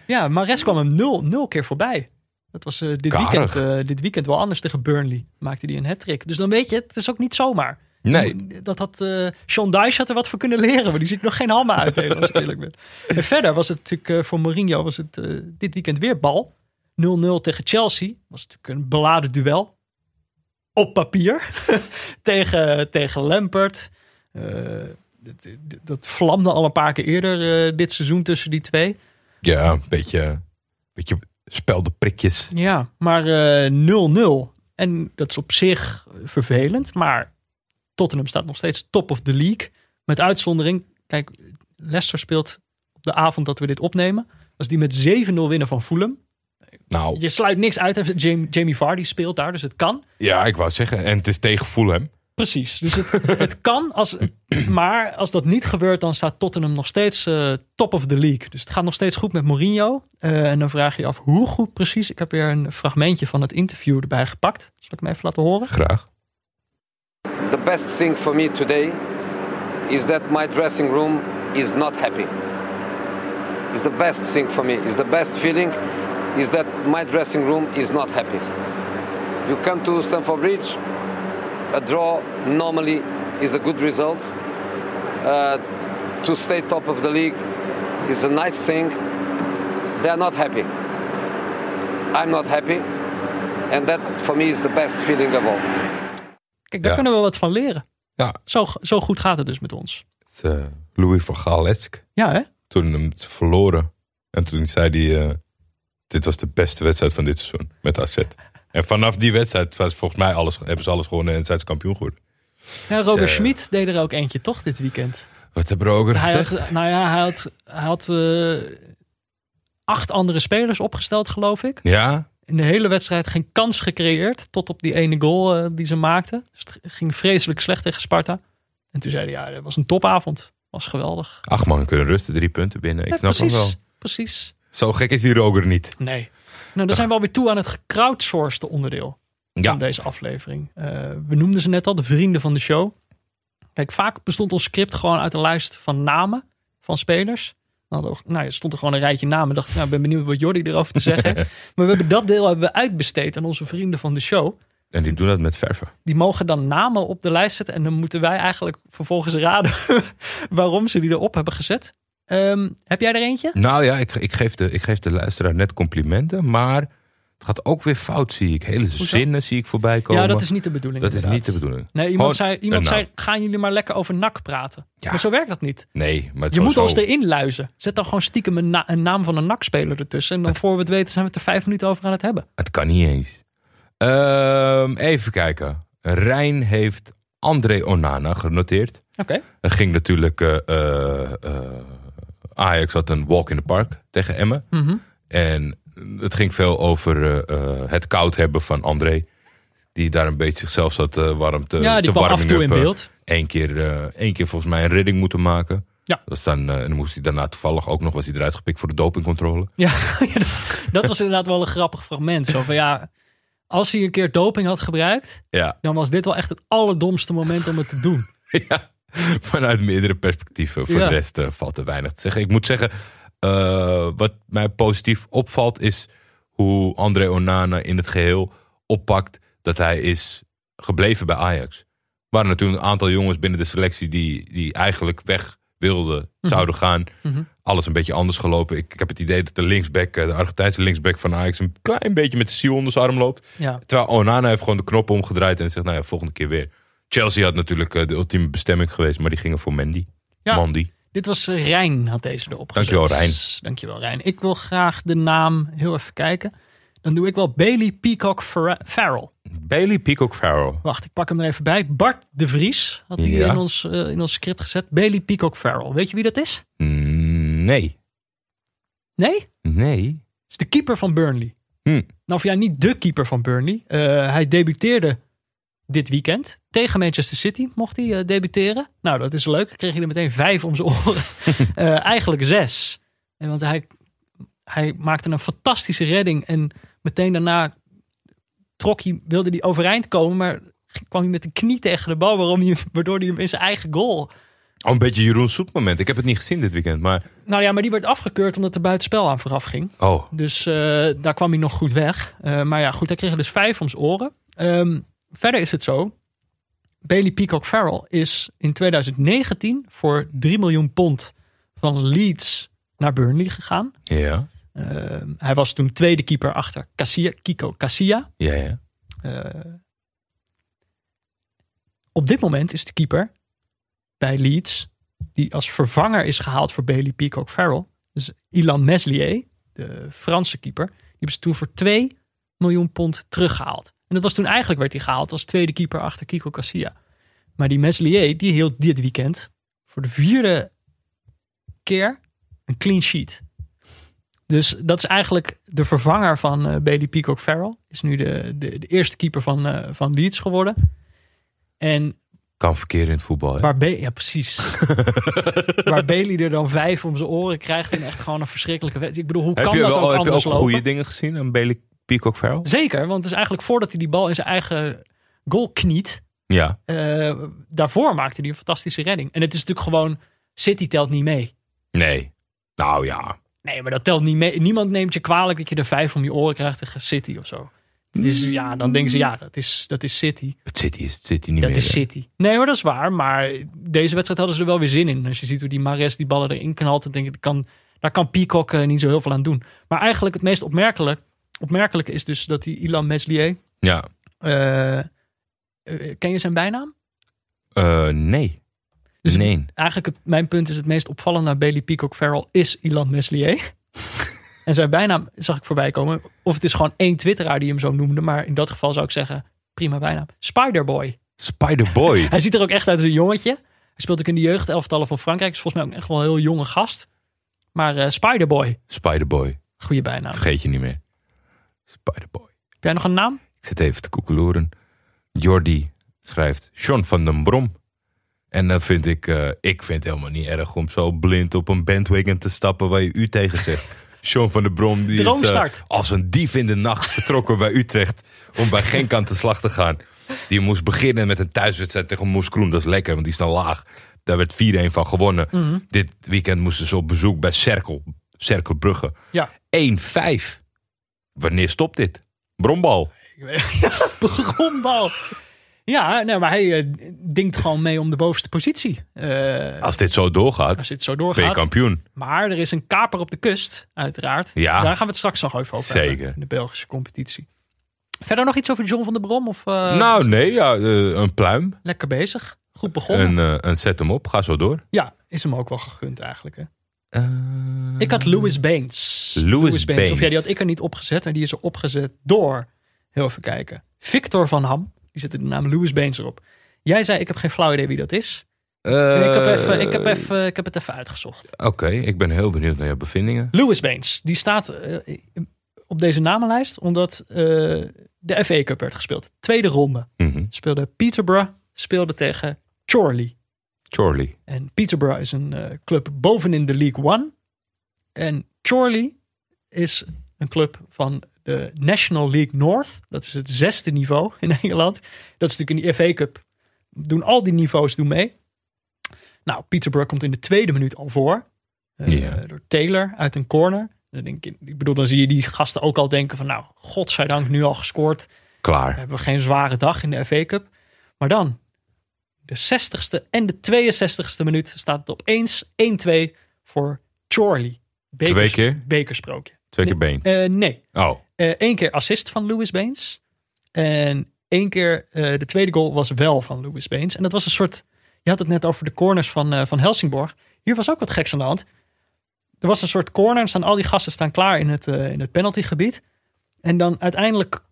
Ja, Mares kwam hem nul, nul keer voorbij. Dat was dit, Karig. weekend, dit weekend wel anders tegen Burnley. Maakte hij een hat-trick. Dus dan weet je, het is ook niet zomaar. Nee. Dat had Sean Dyche had er wat voor kunnen leren. Maar die ziet nog geen hammen uitdelen, als ik eerlijk ben. En verder was het natuurlijk voor Mourinho was het, dit weekend weer bal. 0-0 tegen Chelsea. Was natuurlijk een beladen duel. Op papier. tegen, tegen Lampert. Eh, dat, dat vlamde al een paar keer eerder eh, dit seizoen tussen die twee. Ja, een beetje, beetje spelde prikjes. Ja, maar eh, 0-0. en dat is op zich vervelend. Maar Tottenham staat nog steeds top of the league. Met uitzondering, kijk, Leicester speelt op de avond dat we dit opnemen. Als die met 7-0 winnen van Fulham. Nou, Je sluit niks uit. Jamie, Jamie Vardy speelt daar, dus het kan. ja, ik wou zeggen. En het is tegen Fulham. Precies, dus het, het kan. Als, maar als dat niet gebeurt, dan staat Tottenham nog steeds eh, top of the league. Dus het gaat nog steeds goed met Mourinho. Eh, en dan vraag je je af hoe goed precies. Ik heb weer een fragmentje van het interview erbij gepakt. Zal ik hem even laten horen? Graag. The best thing for me today is that my dressing room is not happy. It's the best thing for me. It's the best feeling is that my dressing room is not happy. You come to Stamford Bridge, a draw normally is a good result. Uh, to stay top of the league is a nice thing. They're not happy. I'm not happy. And that for me is the best feeling of all. Kijk, daar Ja. kunnen we wat van leren. Ja, Zo, zo goed gaat het dus met ons. het, eh, Louis van Gaal-esk. Ja, hè? Toen hem het verloren. En toen zei hij, eh, dit was de beste wedstrijd van dit seizoen met AZ. En vanaf die wedstrijd was volgens mij alles, hebben ze alles gewonnen en zijn ze kampioen geworden. Ja, Roger. Schmid deed er ook eentje, toch, dit weekend? Wat we ook Hij gezegd? had, nou ja, hij had, hij had eh, acht andere spelers opgesteld, geloof ik. Ja, In de hele wedstrijd geen kans gecreëerd. Tot op die ene goal eh, die ze maakten. Dus het ging vreselijk slecht tegen Sparta. En toen zei hij, ja, dat was een topavond. Was geweldig. acht man kunnen rusten, drie punten binnen. Ik Ja, snap hem wel. precies, precies. Zo gek is die Roger niet. Nee. Nou, dan zijn we alweer toe aan het gecrowdsourced onderdeel Ja, van deze aflevering. Eh, we noemden ze net al, de vrienden van de show. Kijk, vaak bestond ons script gewoon uit een lijst van namen van spelers. Nou, er stond er gewoon een rijtje namen. Dacht, ik, nou, ik ben benieuwd wat Jordi erover te zeggen. Maar we hebben dat deel hebben we uitbesteed aan onze vrienden van de show. en die doen dat met verven. Die mogen dan namen op de lijst zetten. En dan moeten wij eigenlijk vervolgens raden waarom ze die erop hebben gezet. Ehm, heb jij er eentje? Nou ja, ik, ik, geef de, ik geef de luisteraar net complimenten, maar het gaat ook weer fout, zie ik. Hele zinnen zie ik voorbij komen. Ja, dat is niet de bedoeling. Dat is niet de bedoeling. Nee, iemand, Gewoon zei, iemand zei, gaan jullie maar lekker over NAC praten. Ja. Maar zo werkt dat niet. Nee, maar het Je moet sowieso- ons erin luizen. Zet dan gewoon stiekem een, na- een naam van een NAC-speler ertussen. En dan voor we het weten zijn we het er vijf minuten over aan het hebben. Het kan niet eens. Ehm, even kijken. Rijn heeft André Onana genoteerd. Oké. Er ging natuurlijk... eh, eh, eh, Ajax had een walk in the park tegen Emmen. Mhm. En het ging veel over eh, eh, het koud hebben van André. Die daar een beetje zichzelf zat eh, warm te Ja, die te kwam af en toe in beeld. Eén keer, één keer volgens mij een redding moeten maken. Ja. Dat dan, en dan moest hij daarna toevallig ook nog was hij eruit gepikt voor de dopingcontrole. Ja, dat was inderdaad wel een grappig fragment. Zo van ja, als hij een keer doping had gebruikt, Ja, dan was dit wel echt het allerdomste moment om het te doen. ja. vanuit meerdere perspectieven. Voor Ja. de rest eh, valt er weinig te zeggen. Ik moet zeggen, eh, wat mij positief opvalt is hoe André Onana in het geheel oppakt dat hij is gebleven bij Ajax. Er waren natuurlijk een aantal jongens binnen de selectie die, die eigenlijk weg wilden, zouden gaan. Mhm. Alles een beetje anders gelopen. Ik, ik heb het idee dat de linksback, eh, de Argentijnse linksback van Ajax, een klein beetje met de ziel onder zijn arm loopt. Ja, Terwijl Onana heeft gewoon de knop omgedraaid en zegt, nou ja, volgende keer weer. Chelsea had natuurlijk eh, de ultieme bestemming geweest, maar die gingen voor Mandy. Ja. Mandy. dit was eh, Rijn, had deze erop gezet. Dankjewel, Rijn. Dankjewel, Rijn. Ik wil graag de naam heel even kijken. Dan doe ik wel Bailey Peacock Farrell. Bailey Peacock Farrell. Wacht, ik pak hem er even bij. Bart de Vries had hij Ja. in, ons, eh, in ons script gezet. Bailey Peacock Farrell. Weet je wie dat is? Mm, Nee. Nee? Nee. is de keeper van Burnley. Hm. Nou, of ja, niet de keeper van Burnley. Hij debuteerde dit weekend. Tegen Manchester City mocht hij eh, debuteren. Nou, dat is leuk. Kreeg hij er meteen vijf om zijn oren. Eh, eigenlijk zes. En want hij, hij maakte een fantastische redding. En meteen daarna trok hij, wilde hij overeind komen. Maar kwam hij met de knie tegen de bal. Waarom hij, waardoor hij hem in zijn eigen goal Oh, een beetje Jeroen Soet moment. Ik heb het niet gezien dit weekend, maar... Nou ja, maar die werd afgekeurd omdat er buitenspel aan vooraf ging. Oh, Dus eh, daar kwam hij nog goed weg. Eh, maar ja, goed, hij kreeg er dus vijf om zijn oren. Ehm, verder is het zo. Bailey Peacock Farrell is in 2019 voor 3 miljoen pond van Leeds naar Burnley gegaan. ja. Ehm, hij was toen tweede keeper achter Casilla, Kiko Casilla. Ja, ja. Eh, op dit moment is de keeper bij Leeds, die als vervanger is gehaald voor Bailey Peacock Farrell, dus Ilan Meslier, de Franse keeper, die hebben ze toen voor 2 miljoen pond teruggehaald. En dat was toen eigenlijk werd hij gehaald als tweede keeper achter Kiko Casilla. Maar die Meslier, die hield dit weekend voor de vierde keer een clean sheet. Dus dat is eigenlijk de vervanger van eh, Bailey Peacock Farrell. Is nu de, de, de eerste keeper van, eh, van Leeds geworden. En Kan verkeer in het voetbal, hè? waar, Ba- ja, precies. waar Bailey er dan vijf om zijn oren krijgt. En echt gewoon een verschrikkelijke wedstrijd. Ik bedoel, hoe heb kan je, dat wel, ook heb je ook lopen? goede dingen gezien aan Bailey Peacock Farrell? Zeker, want het is eigenlijk voordat hij die bal in zijn eigen goal kniet. Ja. eh, daarvoor maakte hij een fantastische redding. En het is natuurlijk gewoon, City telt niet mee. Nee. Nou ja. Nee, maar dat telt niet mee. Niemand neemt je kwalijk dat je er vijf om je oren krijgt tegen City of zo. Dus ja, dan denken ze, ja, dat is, dat is City. Het City is het City niet Dat meer. is hè? City. Nee, maar dat is waar. Maar deze wedstrijd hadden ze er wel weer zin in. Als je ziet hoe die Mares die ballen erin knalt, dan denk ik, dat kan, daar kan Peacock eh, niet zo heel veel aan doen. Maar eigenlijk het meest opmerkelijk, opmerkelijke is dus dat die Ilan Meslier... Ja. eh, eh, ken je zijn bijnaam? Eh, nee. Dus- nee. Eigenlijk het, mijn punt is het meest opvallende naar Bailey Peacock Farrell is Ilan Meslier. en zijn bijnaam zag ik voorbij komen. Of het is gewoon één twitteraar die hem zo noemde. Maar in dat geval zou ik zeggen, prima bijnaam. Spiderboy. Spider-Boy. Hij ziet er ook echt uit als een jongetje. Hij speelt ook in de jeugdelftallen van Frankrijk. Is volgens mij ook echt wel een heel jonge gast. Maar eh Spiderboy, Spider-Boy. goede bijnaam. Vergeet je niet meer. Spider-Boy. Heb jij nog een naam? Ik zit even te koekeloeren. Jordi schrijft John van den Brom. En dat vind ik, eh, ik vind het helemaal niet erg om zo blind op een bandwagon te stappen waar je u tegen zegt. John van den Brom die is eh, als een dief in de nacht vertrokken bij Utrecht om bij Genk aan de slag te gaan. Die moest beginnen met een thuiswedstrijd tegen Moes Kroen. Dat is lekker, want die is dan laag. Daar werd 4-1 van gewonnen. Mhm. Dit weekend moesten ze op bezoek bij Cerkel. Cerkelbrugge. Ja. 1-5. Wanneer stopt dit? Brombal. Begonbal. Ja, nee, maar hij dinkt gewoon mee om de bovenste positie. Eh, Als dit zo doorgaat, als dit zo ben je doorgaat. kampioen. Maar er is een kaper op de kust, uiteraard. Ja. Daar gaan we het straks nog even over Zeker. hebben. In de Belgische competitie. Verder nog iets over John van der Brom? Of, eh, nou, nee, ja, een pluim. Lekker bezig. Goed begonnen. En, en zet hem op. Ga zo door. Ja, is hem ook wel gegund eigenlijk. Hè? Eh, Ik had Louis Baines. Louis Baines. Of ja, die had ik er niet opgezet. En die is er opgezet door, heel even kijken, Victor van Ham. Die zette de naam Louis Baines erop. Jij zei, ik heb geen flauw idee wie dat is. eh, ik, heb even, ik, heb even, ik heb het even uitgezocht. Oké, ik ben heel benieuwd naar jouw bevindingen. Louis Baines, die staat eh, op deze namenlijst omdat eh, de FA Cup werd gespeeld. Tweede ronde. Mhm. Speelde Peterborough, speelde tegen Chorley. Chorley. En Peterborough is een eh, club bovenin de League One. En Chorley is een club van de National League North. Dat is het zesde niveau in Engeland. Dat is natuurlijk in de FA Cup. Doen al die niveaus doen mee. Nou, Peterborough komt in de tweede minuut al voor. Eh. Door Taylor uit een corner. Dan denk ik, ik bedoel, dan zie je die gasten ook al denken van... nou, godzijdank nu al gescoord. Klaar. hebben we geen zware dag in de FA Cup. Maar dan, de 60ste en de 62ste minuut staat het opeens 1-2 voor Chorley. Bekers- Twee keer? Bekersprookje. Twee keer been. Eh, nee, Oh, Eén keer assist van Louis Baines. En één keer, eh, de tweede goal was wel van Louis Baines. En dat was een soort, je had het net over de corners van, eh, van Helsingborg. Hier was ook wat geks aan de hand. Er was een soort corner en staan al die gasten staan klaar in het, eh, in het penaltygebied. En dan uiteindelijk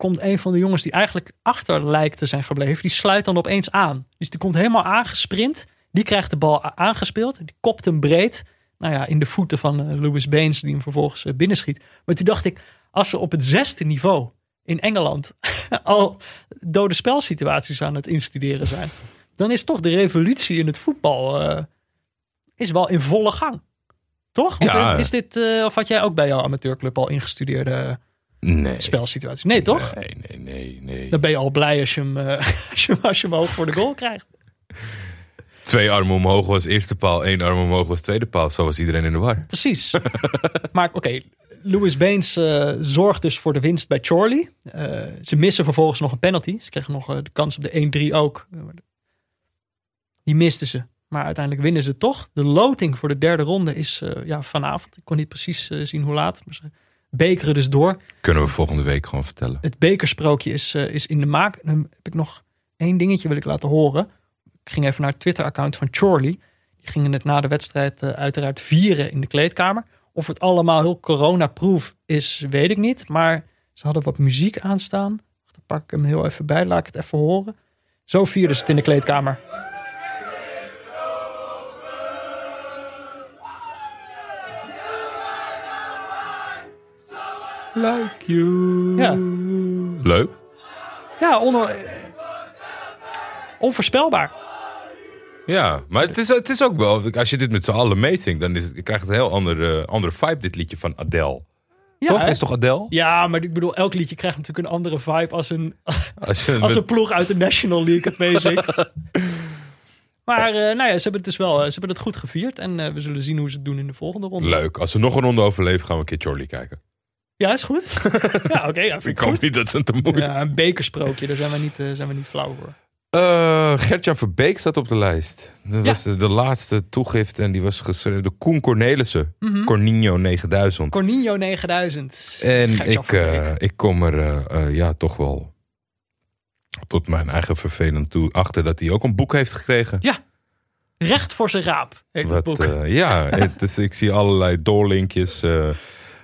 komt een van de jongens die eigenlijk achter lijkt te zijn gebleven. Die sluit dan opeens aan. Dus die komt helemaal aangesprint. Die krijgt de bal aangespeeld. Die kopt hem breed. Nou ja, in de voeten van eh, Louis Baines. Die hem vervolgens eh, binnenschiet. Maar toen dacht ik, als ze op het zesde niveau in Engeland al dode spelsituaties aan het instuderen zijn. Dan is toch de revolutie in het voetbal eh, is wel in volle gang. Toch? Ja. is dit, of had jij ook bij jouw amateurclub al ingestudeerde nee. spelsituaties? Nee, toch? Nee, nee, nee, nee. Dan ben je al blij als je hem, eh, als je, hem- als je hem hoog voor de goal krijgt. Twee armen omhoog was eerste paal, één arm omhoog was tweede paal. Zo was iedereen in de war. Precies. maar oké, Louis Baines eh, zorgt dus voor de winst bij Chorley. Eh, ze missen vervolgens nog een penalty. Ze kregen nog de kans op de 1-3 ook. Die misten ze. Maar uiteindelijk winnen ze toch. De loting voor de derde ronde is ja, vanavond. Ik kon niet precies zien hoe laat. Maar ze bekeren dus door. Kunnen we volgende week gewoon vertellen. Het bekersprookje is, eh, is in de maak. Dan heb ik nog één dingetje wil ik laten horen. Ik ging even naar het Twitter-account van Chorley. Die gingen het na de wedstrijd eh, uiteraard vieren in de kleedkamer. Of het allemaal heel corona-proof is, weet ik niet. Maar ze hadden wat muziek aanstaan. Dan pak ik hem heel even bij. Laat ik het even horen. Zo vierden ze het in de kleedkamer. Like you. Ja. Leuk. Ja, on- onvoorspelbaar. Ja, maar het is, het is ook wel, als je dit met z'n allen meezingt, dan is het, je krijgt het een heel andere, andere vibe, dit liedje van Adele. Ja, toch? hè? Is toch Adele? Ja, maar ik bedoel, elk liedje krijgt natuurlijk een andere vibe als een, Als een ploeg uit de National League meezingt. Maar eh, nou ja, ze hebben het dus wel, eh, ze hebben het goed gevierd. En eh, we zullen zien hoe ze het doen in de volgende ronde. Leuk. Als ze nog een ronde overleven, gaan we een keer Charlie kijken. Ja, is goed. ja, oké, ja, Ik ik hoop niet dat ze het te moeilijk Ja, een bekersprookje, daar zijn we niet, eh, zijn we niet flauw voor. Eh, Gertjan Verbeek staat op de lijst. Dat Ja. was de, de laatste toegift en die was geschreven door Koen Cornelissen. Mhm. Cornino 9000. Cornino 9000. en ik, eh, ik kom er eh, eh, ja, toch wel tot mijn eigen vervelend toe achter dat hij ook een boek heeft gekregen. Recht voor zijn raap heet het boek. eh, ja, het is, ik zie allerlei doorlinkjes.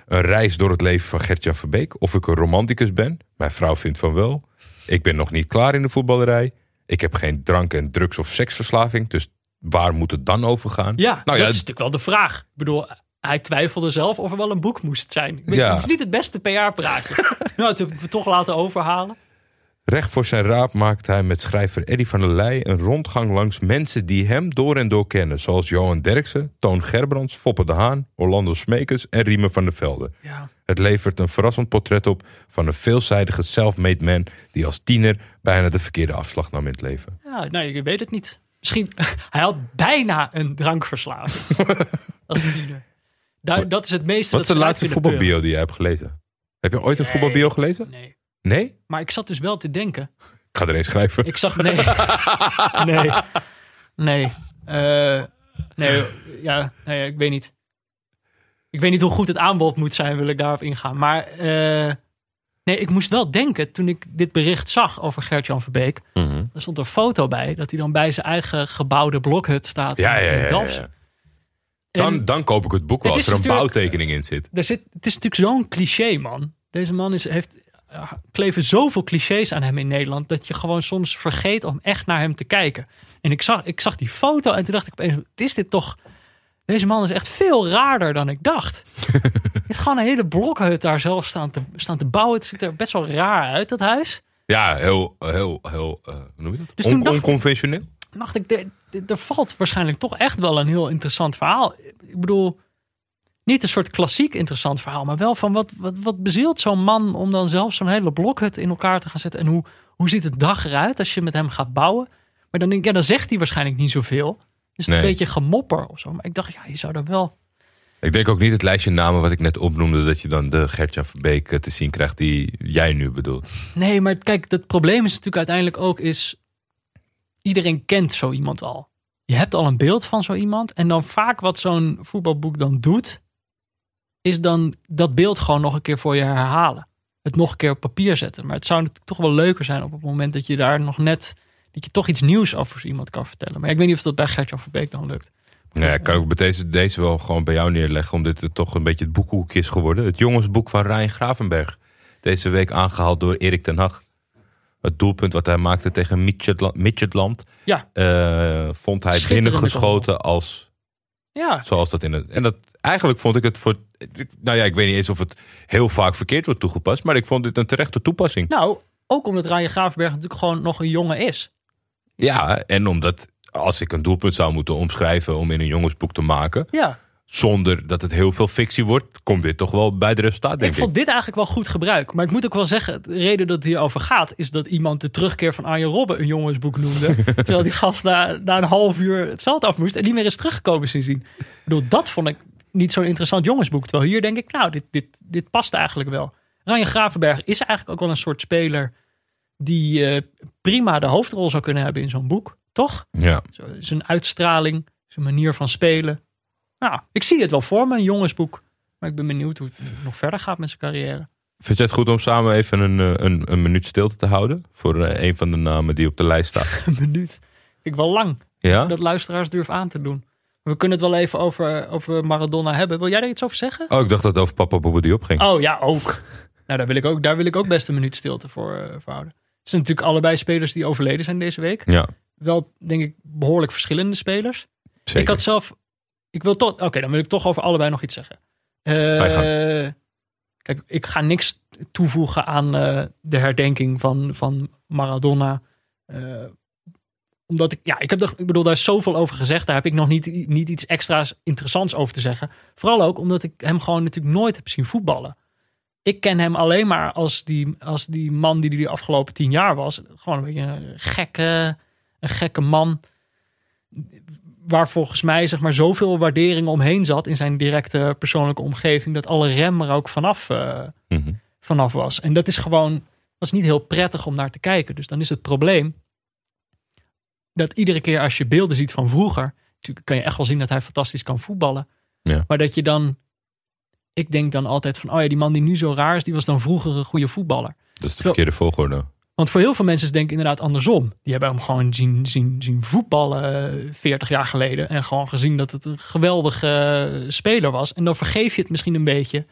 Een reis door het leven van Gertjan Verbeek. Of ik een romanticus ben. Mijn vrouw vindt van wel. Ik ben nog niet klaar in de voetballerij. Ik heb geen drank- en drugs- of seksverslaving. Dus waar moet het dan over gaan? ja, nou dat ja, is natuurlijk wel de vraag. Ik bedoel, hij twijfelde zelf of er wel een boek moest zijn. Ja. Het is niet het beste PR-praatje. nou, dat hebben we toch laten overhalen. Recht voor zijn raap maakt hij met schrijver Eddy van der Leij een rondgang langs mensen die hem door en door kennen. Zoals Johan Derksen, Toon Gerbrands, Foppe de Haan, Orlando Smekers en Riemen van der Velde. Ja. Het levert een verrassend portret op van een veelzijdige self-made man die als tiener bijna de verkeerde afslag nam in het leven. Ja, nou, je weet het niet. Misschien, hij had bijna een drankverslaving. als tiener. Daar, dat is het meeste. Wat is de laatste voetbalbio die jij hebt gelezen? Heb je ooit een voetbalbio gelezen? Nee. Nee? Maar ik zat dus wel te denken. Ik ga er eens schrijven. Ik zag, nee. nee. Nee. Eh, nee, ja, nee, ik weet niet. Ik weet niet hoe goed het aanbod moet zijn, wil ik daarop ingaan. Maar eh, nee, ik moest wel denken toen ik dit bericht zag over Gert-Jan Verbeek. Mhm. Er stond een foto bij dat hij dan bij zijn eigen gebouwde blokhut staat Ja, in- ja, ja, ja, Dan, dan koop ik het boek wel Het als er een bouwtekening in zit. er zit, het is natuurlijk zo'n cliché, man. Deze man is, heeft, kleven zoveel clichés aan hem in Nederland... dat je gewoon soms vergeet om echt naar hem te kijken. En ik zag, ik zag die foto en toen dacht ik opeens... is dit toch... Deze man is echt veel raarder dan ik dacht. Hij heeft gewoon een hele blokhut daar zelf staan te, staan te bouwen. Het ziet er best wel raar uit, dat huis. Ja, heel, heel, heel, eh, hoe noem je dat? Dus On- toen dacht- onconventioneel. Toen dacht ik, er valt waarschijnlijk toch echt wel een heel interessant verhaal. Ik bedoel, niet een soort klassiek interessant verhaal, maar wel van wat, wat, wat bezielt zo'n man om dan zelf zo'n hele blokhut in elkaar te gaan zetten. En hoe, hoe ziet het dag eruit als je met hem gaat bouwen? Maar dan denk ik, ja, dan zegt hij waarschijnlijk niet zoveel. Dus Nee. een beetje gemopper of zo. Maar ik dacht, ja, je zou daar wel... Ik denk ook niet het lijstje namen wat ik net opnoemde... dat je dan de Gertjan Verbeek eh, te zien krijgt die jij nu bedoelt. Nee, maar kijk, het probleem is natuurlijk uiteindelijk ook is... Iedereen kent zo iemand al. Je hebt al een beeld van zo iemand. En dan vaak wat zo'n voetbalboek dan doet... is dan dat beeld gewoon nog een keer voor je herhalen. Het nog een keer op papier zetten. Maar het zou natuurlijk toch wel leuker zijn op het moment dat je daar nog net... dat je toch iets nieuws over iemand kan vertellen. Maar ik weet niet of dat bij Gert-Jan Verbeek dan lukt. Nou ja, kan ik bij deze, deze wel gewoon bij jou neerleggen... omdat het toch een beetje het boekhoekje is geworden. Het jongensboek van Ryan Gravenberg. Deze week aangehaald door Erik ten Hag. Het doelpunt wat hij maakte tegen Midgetland, Midgetland... Ja, eh, vond hij binnengeschoten als ja. zoals dat in het... En dat, eigenlijk vond ik het voor... Nou ja, ik weet niet eens of het heel vaak verkeerd wordt toegepast... maar ik vond dit een terechte toepassing. Nou, ook omdat Ryan Gravenberg natuurlijk gewoon nog een jongen is. Ja, en omdat als ik een doelpunt zou moeten omschrijven... om in een jongensboek te maken... Ja, zonder dat het heel veel fictie wordt, komt dit toch wel bij de resultaat, denk Ik ik. vond dit eigenlijk wel goed gebruik. Maar ik moet ook wel zeggen, de reden dat het hierover gaat... is dat iemand de terugkeer van Arjen Robben een jongensboek noemde. terwijl die gast na, na een half uur het veld af moest... en niet meer is teruggekomen sindsdien. Bedoel, dat vond ik niet zo'n interessant jongensboek. Terwijl hier denk ik, nou, dit, dit, dit past eigenlijk wel. Ryan Gravenberg is eigenlijk ook wel een soort speler... die eh, prima de hoofdrol zou kunnen hebben in zo'n boek. Toch? Ja. Zijn uitstraling, zijn manier van spelen. Nou, ik zie het wel voor me, een jongensboek. Maar ik ben benieuwd hoe het nog verder gaat met zijn carrière. Vind jij het goed om samen even een, eh, een, een minuut stilte te houden? Voor eh, een van de namen die op de lijst staat. Een minuut. Ik wel lang. Ja? Dat luisteraars durf aan te doen. We kunnen het wel even over, over Maradona hebben. Wil jij daar iets over zeggen? Oh, ik dacht dat het over Papa Boebo die opging. Oh ja, ook. Nou, daar wil ik ook, daar wil ik ook best een minuut stilte voor, voor houden. Het zijn natuurlijk allebei spelers die overleden zijn deze week. Ja, Wel, denk ik, behoorlijk verschillende spelers. zeker. Ik had zelf. Ik wil toch. Oké, dan wil ik toch over allebei nog iets zeggen. Eh, kijk, ik ga niks toevoegen aan eh, de herdenking van, van Maradona. Omdat ik. Ja, ik, heb er, ik bedoel, daar is zoveel over gezegd. Daar heb ik nog niet, niet iets extra's interessants over te zeggen. Vooral ook omdat ik hem gewoon natuurlijk nooit heb zien voetballen. Ik ken hem alleen maar als die, als die man die de afgelopen tien jaar was. Gewoon een beetje een gekke, een gekke man waar volgens mij zeg maar zoveel waardering omheen zat in zijn directe persoonlijke omgeving, dat alle rem er ook vanaf, eh, Mhm. vanaf was. En dat is gewoon, was niet heel prettig om naar te kijken. Dus dan is het probleem dat iedere keer als je beelden ziet van vroeger, natuurlijk kan je echt wel zien dat hij fantastisch kan voetballen. Ja. Maar dat je dan, ik denk dan altijd van, oh ja, die man die nu zo raar is, die was dan vroeger een goede voetballer. Dat is de verkeerde volgorde. Want voor heel veel mensen is het denk ik inderdaad andersom. Die hebben hem gewoon zien, zien, zien voetballen eh, 40 jaar geleden. En gewoon gezien dat het een geweldige eh, speler was. En dan vergeef je het misschien een beetje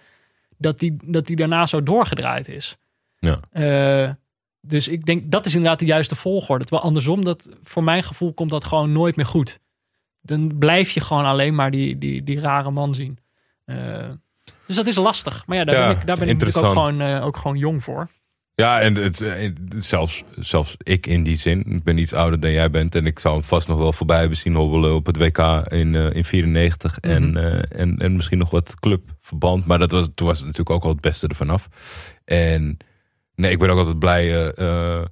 dat die, dat die daarna zo doorgedraaid is. Ja. Eh, dus ik denk dat is inderdaad de juiste volgorde. Terwijl andersom, dat, voor mijn gevoel komt dat gewoon nooit meer goed. Dan blijf je gewoon alleen maar die, die, die rare man zien. Eh, dus dat is lastig. Maar ja, daar Ja, ben ik, daar ben ik natuurlijk ook gewoon, eh, ook gewoon jong voor. Ja, en het, eh, zelfs, zelfs ik in die zin. Ik ben iets ouder dan jij bent. En ik zou hem vast nog wel voorbij hebben zien hobbelen op het WK in, eh in 94. en, Mhm. eh, en, en misschien nog wat clubverband. Maar dat was, toen was het natuurlijk ook al het beste ervan af. En nee, ik ben ook altijd blij. eh, eh,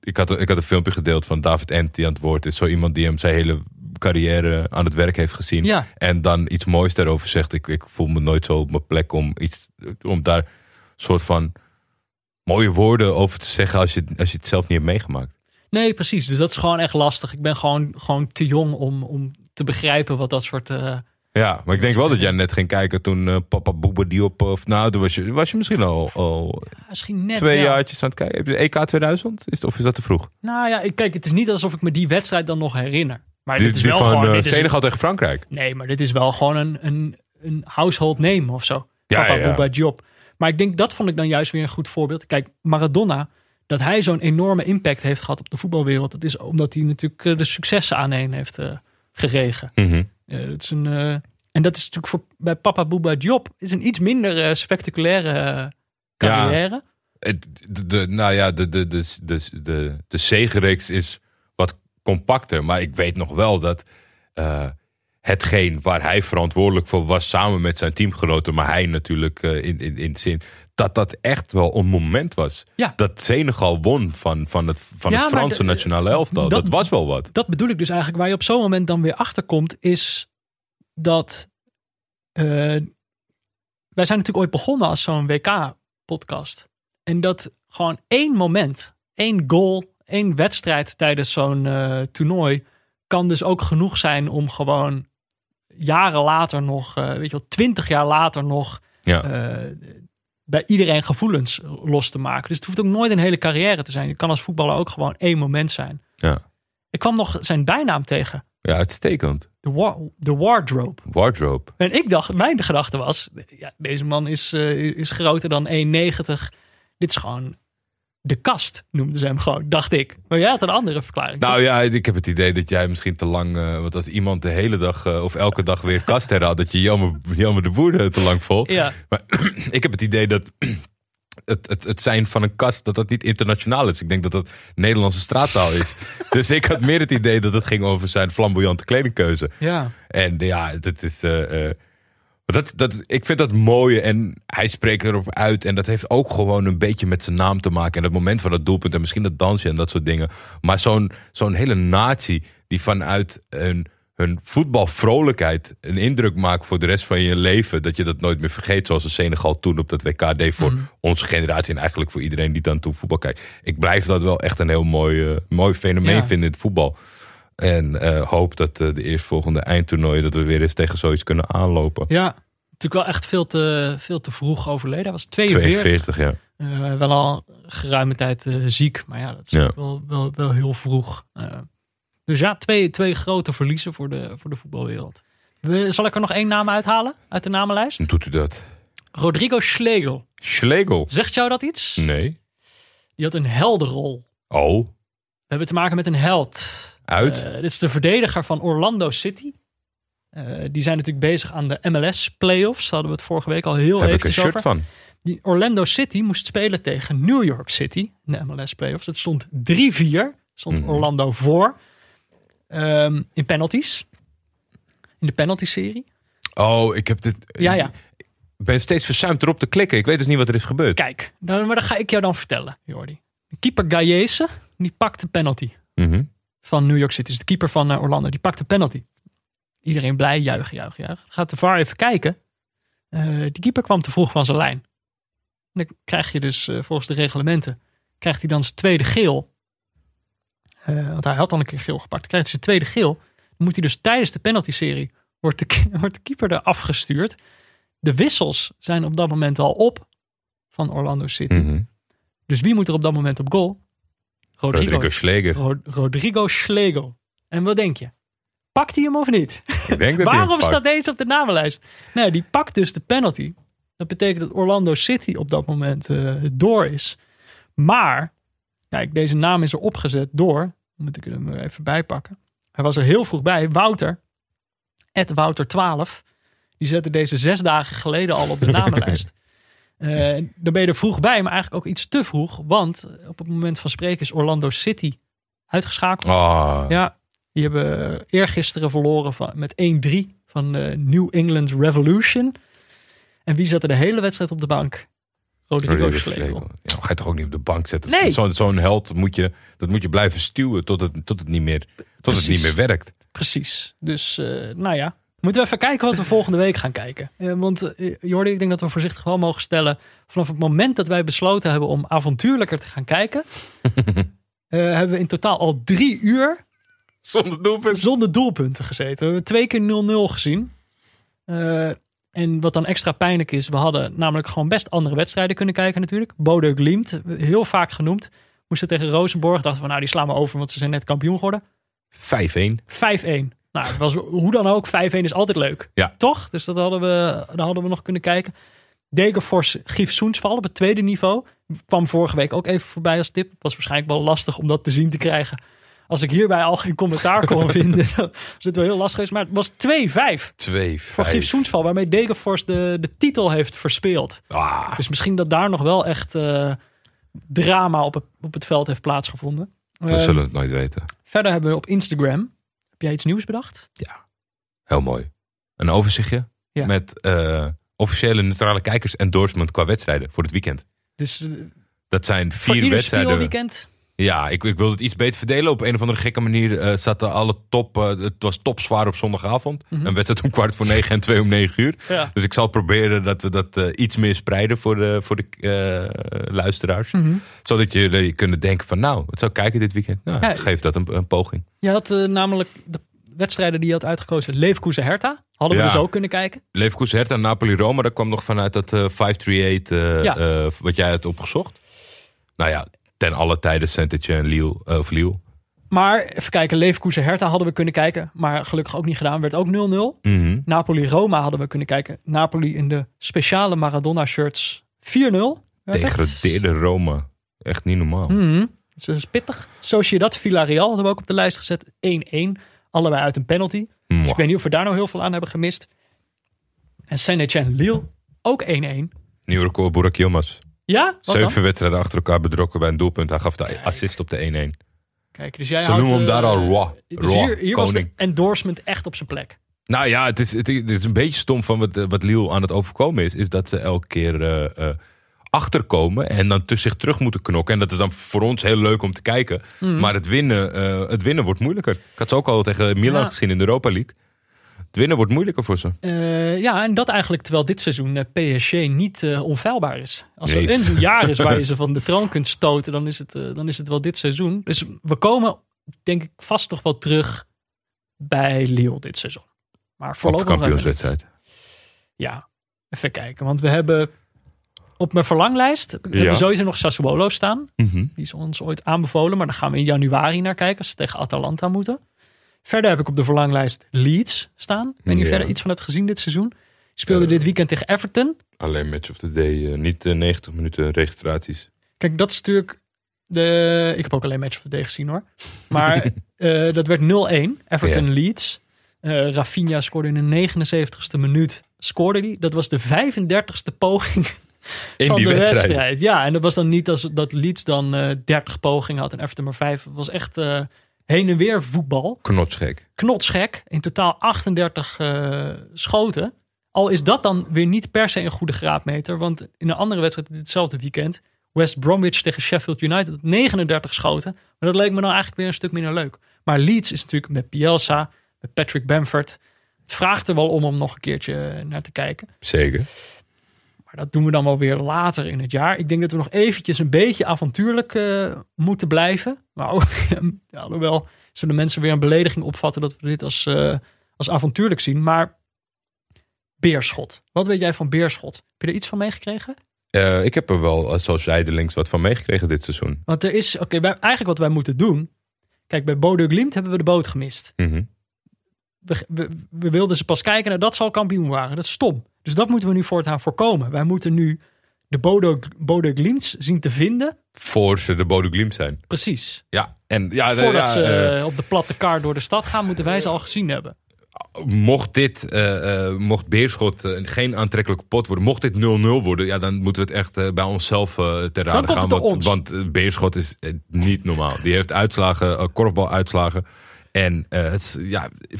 ik, had, ik had een filmpje gedeeld van David Ent die aan het woord is. Zo iemand die hem zijn hele carrière aan het werk heeft gezien. Ja. En dan iets moois daarover zegt. Ik, ik voel me nooit zo op mijn plek om, iets, om daar soort van mooie woorden over te zeggen als je, als je het zelf niet hebt meegemaakt. Nee, precies. Dus dat is gewoon echt lastig. Ik ben gewoon, gewoon te jong om, om te begrijpen wat dat soort. eh, Ja, maar ik denk wel dat jij net ging kijken toen eh, papa Boeba Diop... Of, nou, toen was je, was je misschien al, al misschien net. twee wel. jaartjes aan het kijken. Heb je EK 2000? Is, het- of is dat te vroeg? Nou ja, ik- kijk, het is niet alsof ik me die wedstrijd dan nog herinner. Maar dit is wel van gewoon. eh, Senegal tegen Frankrijk. nee, maar dit is wel gewoon een, een, een household name of zo. Ja, Papa ja, Job. Maar ik denk dat vond ik dan juist weer een goed voorbeeld. Kijk, Maradona, dat hij zo'n enorme impact heeft gehad op de voetbalwereld. Dat is omdat hij natuurlijk eh, de successen aan heeft eh, geregen. Eh, het is een, eh, en dat is natuurlijk voor, bij Papa Booba Job is een iets minder eh, spectaculaire eh, carrière. Het- de, de- nou ja, de, de, de, de, de, de is wat compacter. Maar ik weet nog wel dat eh, hetgeen waar hij verantwoordelijk voor was... samen met zijn teamgenoten, maar hij natuurlijk eh, in, in, in zin... dat dat echt wel een moment was. Ja. Dat Senegal won van, van het, van Ja, het Franse nationale elftal. Dat, dat- was wel wat. Dat bedoel ik dus eigenlijk. Waar je op zo'n moment dan weer achter komt, is dat. eh, wij zijn natuurlijk ooit begonnen als zo'n WK-podcast. En dat gewoon één moment, één goal, één wedstrijd tijdens zo'n eh, toernooi. kan dus ook genoeg zijn om gewoon jaren later nog, eh, weet je wel, twintig jaar later nog. Ja. Bij iedereen gevoelens los te maken. Dus het hoeft ook nooit een hele carrière te zijn. Het kan als voetballer ook gewoon één moment zijn. Ja. Ik kwam nog zijn bijnaam tegen. ja, uitstekend. De, de Wardrobe. Wardrobe. En ik dacht, mijn gedachte was... Ja, deze man is, eh, is groter dan 1,90. Dit is gewoon de kast, noemden ze hem gewoon, dacht ik. Maar jij had een andere verklaring. Nou ja, ik heb het idee dat jij misschien te lang... eh, want als iemand de hele dag eh, of elke dag weer kast herhaalt... dat je jammer, jammer de boer eh, te lang vol. ja, Maar ik heb het idee dat het, het, het zijn van een kast, dat dat niet internationaal is. Ik denk dat dat Nederlandse straattaal is. dus ik had meer het idee dat het ging over zijn flamboyante kledingkeuze. Ja. En ja, dat is. Dat, dat, ik vind dat mooi en hij spreekt erop uit. En dat heeft ook gewoon een beetje met zijn naam te maken. En het moment van het doelpunt en misschien dat dansje en dat soort dingen. Maar zo'n zo'n hele natie die vanuit een, hun voetbalvrolijkheid een indruk maakt voor de rest van je leven. Dat je dat nooit meer vergeet. Zoals de Senegal toen op dat WK deed voor onze generatie. En eigenlijk voor iedereen die dan toen voetbal kijkt. Ik blijf dat wel echt een heel mooi, eh, mooi fenomeen Ja. vinden in het voetbal. En eh, hoop dat eh, de eerstvolgende eindtoernooi dat we weer eens tegen zoiets kunnen aanlopen. Ja, natuurlijk wel echt veel te, veel te vroeg overleden. Hij was 42. 42, ja. Eh, wel al geruime tijd ziek. Maar ja, dat is Ja. wel, wel, wel heel vroeg. Dus ja, twee, twee grote verliezen voor de, voor de voetbalwereld. We, zal ik er nog één naam uithalen uit de namenlijst? Doet u dat? Rodrigo Schlegel. Schlegel? Zegt jou dat iets? Nee. Die had een heldenrol. Oh, We hebben te maken met een held. Uit? Eh, dit is de verdediger van Orlando City. Eh, die zijn natuurlijk bezig aan de MLS playoffs. Daar hadden we het vorige week al heel Heb ik een even shirt over. van. Die Orlando City moest spelen tegen New York City in de MLS playoffs. Het stond 3-4. Stond Mhm. Orlando voor. Ehm, in penalties. In de penalty-serie. Oh, ik heb dit. Ja, ja. Ik ben steeds verzuimd erop te klikken. Ik weet dus niet wat er is gebeurd. Kijk, nou, maar dat ga ik jou dan vertellen, Jordi. Keeper Gallese, die pakt de penalty Mhm. Van New York City. Dus de keeper van eh, Orlando, die pakt de penalty. Iedereen blij, juichen, juichen, juichen. Gaat de VAR even kijken. Eh, die keeper kwam te vroeg van zijn lijn. En dan krijg je dus eh, volgens de reglementen, krijgt hij dan zijn tweede geel. Want hij had al een keer geel gepakt. Dan krijgt hij zijn tweede geel. Dan moet hij dus tijdens de penalty-serie, wordt de, wordt de keeper er afgestuurd. De wissels zijn op dat moment al op van Orlando City. Mhm. Dus wie moet er op dat moment op goal? Rodrigo, Rodrigo Schlegel. Ro- Rodrigo Schlegel. En wat denk je? Pakt hij hem of niet? Ik denk dat Waarom staat deze op de namenlijst? Nee, die pakt dus de penalty. Dat betekent dat Orlando City op dat moment eh, door is. Maar, kijk, deze naam is er opgezet door, moet ik hem er even bijpakken. Hij was er heel vroeg bij. Wouter, Ed Wouter 12, die zette deze zes dagen geleden al op de namenlijst. Eh, dan ben je er vroeg bij, maar eigenlijk ook iets te vroeg. Want op het moment van spreken is Orlando City uitgeschakeld. Ah, Ja, die hebben eergisteren verloren van, met 1-3 van de New England Revolution. En wie zat er de hele wedstrijd op de bank? Rodrigo, Schlegel. Ja, ga je toch ook niet op de bank zetten. Nee. Zo'n zo'n held moet je, dat moet je blijven stuwen tot het, tot het, niet, meer, tot het niet meer werkt. Precies. Dus, eh, nou ja. Moeten we even kijken wat we volgende week gaan kijken. Eh, want eh, Jordi, ik denk dat we voorzichtig wel mogen stellen. Vanaf het moment dat wij besloten hebben om avontuurlijker te gaan kijken. eh, hebben we in totaal al drie uur Zonder doelpunt. zonder doelpunten gezeten. We hebben twee keer 0-0 gezien. Eh, en wat dan extra pijnlijk is, we hadden namelijk gewoon best andere wedstrijden kunnen kijken natuurlijk. Bodø Glimt, heel vaak genoemd. Moesten tegen Rosenborg, dachten we nou die slaan we over, want ze zijn net kampioen geworden. 5-1. 5-1. Nou, het was, hoe dan ook, 5-1 is altijd leuk. Ja. Toch? Dus dat hadden we, daar hadden we nog kunnen kijken. Degerfors Gief Soensval op het tweede niveau. Kwam vorige week ook even voorbij als tip. Was waarschijnlijk wel lastig om dat te zien te krijgen. Als ik hierbij al geen commentaar kon vinden, dan was het wel heel lastig geweest. Maar het was 2-5 2 voor Gief Soensval, waarmee Degerfors de, de titel heeft verspeeld. Ah, Dus misschien dat daar nog wel echt eh, drama op het, op het veld heeft plaatsgevonden. we Ehm, zullen het nooit weten. Verder hebben we op Instagram. Heb jij iets nieuws bedacht? Heel mooi. Een overzichtje Ja. met eh, officiële neutrale kijkers endorsement qua wedstrijden voor het weekend. Dus eh, Dat zijn vier wedstrijden. speelweekend. Ja, ik, ik wilde het iets beter verdelen. Op een of andere gekke manier eh, zaten alle top. eh, het was topzwaar op zondagavond. Mhm. Een wedstrijd om kwart voor negen en twee om negen uur. Ja. Dus ik zal proberen dat we dat eh, iets meer spreiden voor de, voor de luisteraars. Mhm. Zodat jullie kunnen denken van nou, wat zou kijken dit weekend? Nou, Ja, geef dat een, een poging. Je had namelijk de wedstrijden die je had uitgekozen. Leverkusen Hertha. Hadden we Ja. dus ook kunnen kijken. Leverkusen Hertha, Napoli Roma. Dat kwam nog vanuit dat eh 538 eh, Ja. eh, wat jij had opgezocht. Nou ja, ten alle tijden Saint-Etienne en Lille, eh, of Lille. Maar even kijken. Leverkusen Hertha hadden we kunnen kijken. Maar gelukkig ook niet gedaan. Werd ook 0-0. Mhm. Napoli Roma hadden we kunnen kijken. Napoli in de speciale Maradona shirts 4-0. werd het. Degradeerde Roma. Echt niet normaal. Mhm. Dus dat is pittig. Sociedad Villarreal hadden we ook op de lijst gezet. 1-1. Allebei uit een penalty. Dus ik weet niet of we daar nou heel veel aan hebben gemist. En Saint-Etienne Lille ook 1-1. Nieuw record Burak Yilmaz. Ja? Zeven wedstrijden achter elkaar betrokken bij een doelpunt. Hij gaf de assist op de 1-1. Kijk, dus jij Ze noemen hem daar eh, al Roi. Dus Roi, hier, hier was de endorsement echt op zijn plek. Nou ja, het is, het, is- een beetje stom van wat, wat Lille aan het overkomen is. Is dat ze elke keer eh, eh, achterkomen en dan tussen zich terug moeten knokken. En dat is dan voor ons heel leuk om te kijken. Mhm. Maar het winnen, het winnen wordt moeilijker. Ik had ze ook al tegen Milan Ja. gezien in de Europa League. Het winnen wordt moeilijker voor ze. Eh, ja, en dat eigenlijk terwijl dit seizoen eh, PSG niet eh, onfeilbaar is. Als er Nee. een jaar is waar je ze van de troon kunt stoten, dan is, het, dan is het wel dit seizoen. Dus we komen, denk ik, vast toch wel terug bij Lille dit seizoen. Maar Op de voorlopig even niet. kampioenswedstrijd. Ja, even kijken. Want we hebben op mijn verlanglijst hebben Ja. we sowieso nog Sassuolo staan. Mhm. Die is ons ooit aanbevolen, maar daar gaan we in januari naar kijken als ze tegen Atalanta moeten. Verder heb ik op de verlanglijst Leeds staan. Ik weet niet of Ja. jij er iets van hebt gezien dit seizoen. Speelde dit weekend tegen Everton. Alleen match of the day. eh, niet eh, 90 minuten registraties. Kijk, dat is natuurlijk de... Ik heb ook alleen Match of the Day gezien hoor. Maar eh, dat werd 0-1. Everton Leeds. Eh Rafinha scoorde in de 79ste minuut. Scoorde die. Dat was de 35ste poging In van die de wedstrijd. wedstrijd. Ja, en dat was dan niet als dat Leeds dan eh 30 pogingen had en Everton maar 5. Het was echt eh, heen en weer voetbal. Knotsgek. Knotsgek. In totaal 38 eh, schoten. Al is dat dan weer niet per se een goede graadmeter. Want in een andere wedstrijd ditzelfde weekend... West Bromwich tegen Sheffield United 39 schoten. Maar dat leek me dan eigenlijk weer een stuk minder leuk. Maar Leeds is natuurlijk met Bielsa, met Patrick Bamford... Het vraagt er wel om om nog een keertje naar te kijken. Zeker. Dat doen we dan wel weer later in het jaar. Ik denk dat we nog eventjes een beetje avontuurlijk eh, moeten blijven. Maar ook, ja, alhoewel zullen mensen weer een belediging opvatten dat we dit als, eh, als avontuurlijk zien. Maar Beerschot. Wat weet jij van Beerschot? Heb je er iets van meegekregen? Eh, ik heb er wel eh, zo zijdelings wat van meegekregen dit seizoen. Want er is, oké, eigenlijk wat wij moeten doen. Kijk, bij Bodø Glimt hebben we de boot gemist. Mhm. We, we, we wilden ze pas kijken naar dat ze al kampioen waren. Dat is stom. Dus dat moeten we nu voortaan voorkomen. Wij moeten nu de Bodø, Bodø Glimts zien te vinden. Voor ze de Bodø Glimt zijn. Precies. Ja, en ja, Voordat ja, ze eh, eh, op de platte kar door de stad gaan, moeten wij ze al gezien hebben. mocht dit, eh, mocht Beerschot geen aantrekkelijke pot worden, mocht dit 0-0 worden, ja, dan moeten we het echt bij onszelf ter komt gaan. Want, want Beerschot is niet normaal. Die heeft uitslagen, korfbaluitslagen. En eh, het ja, 5-5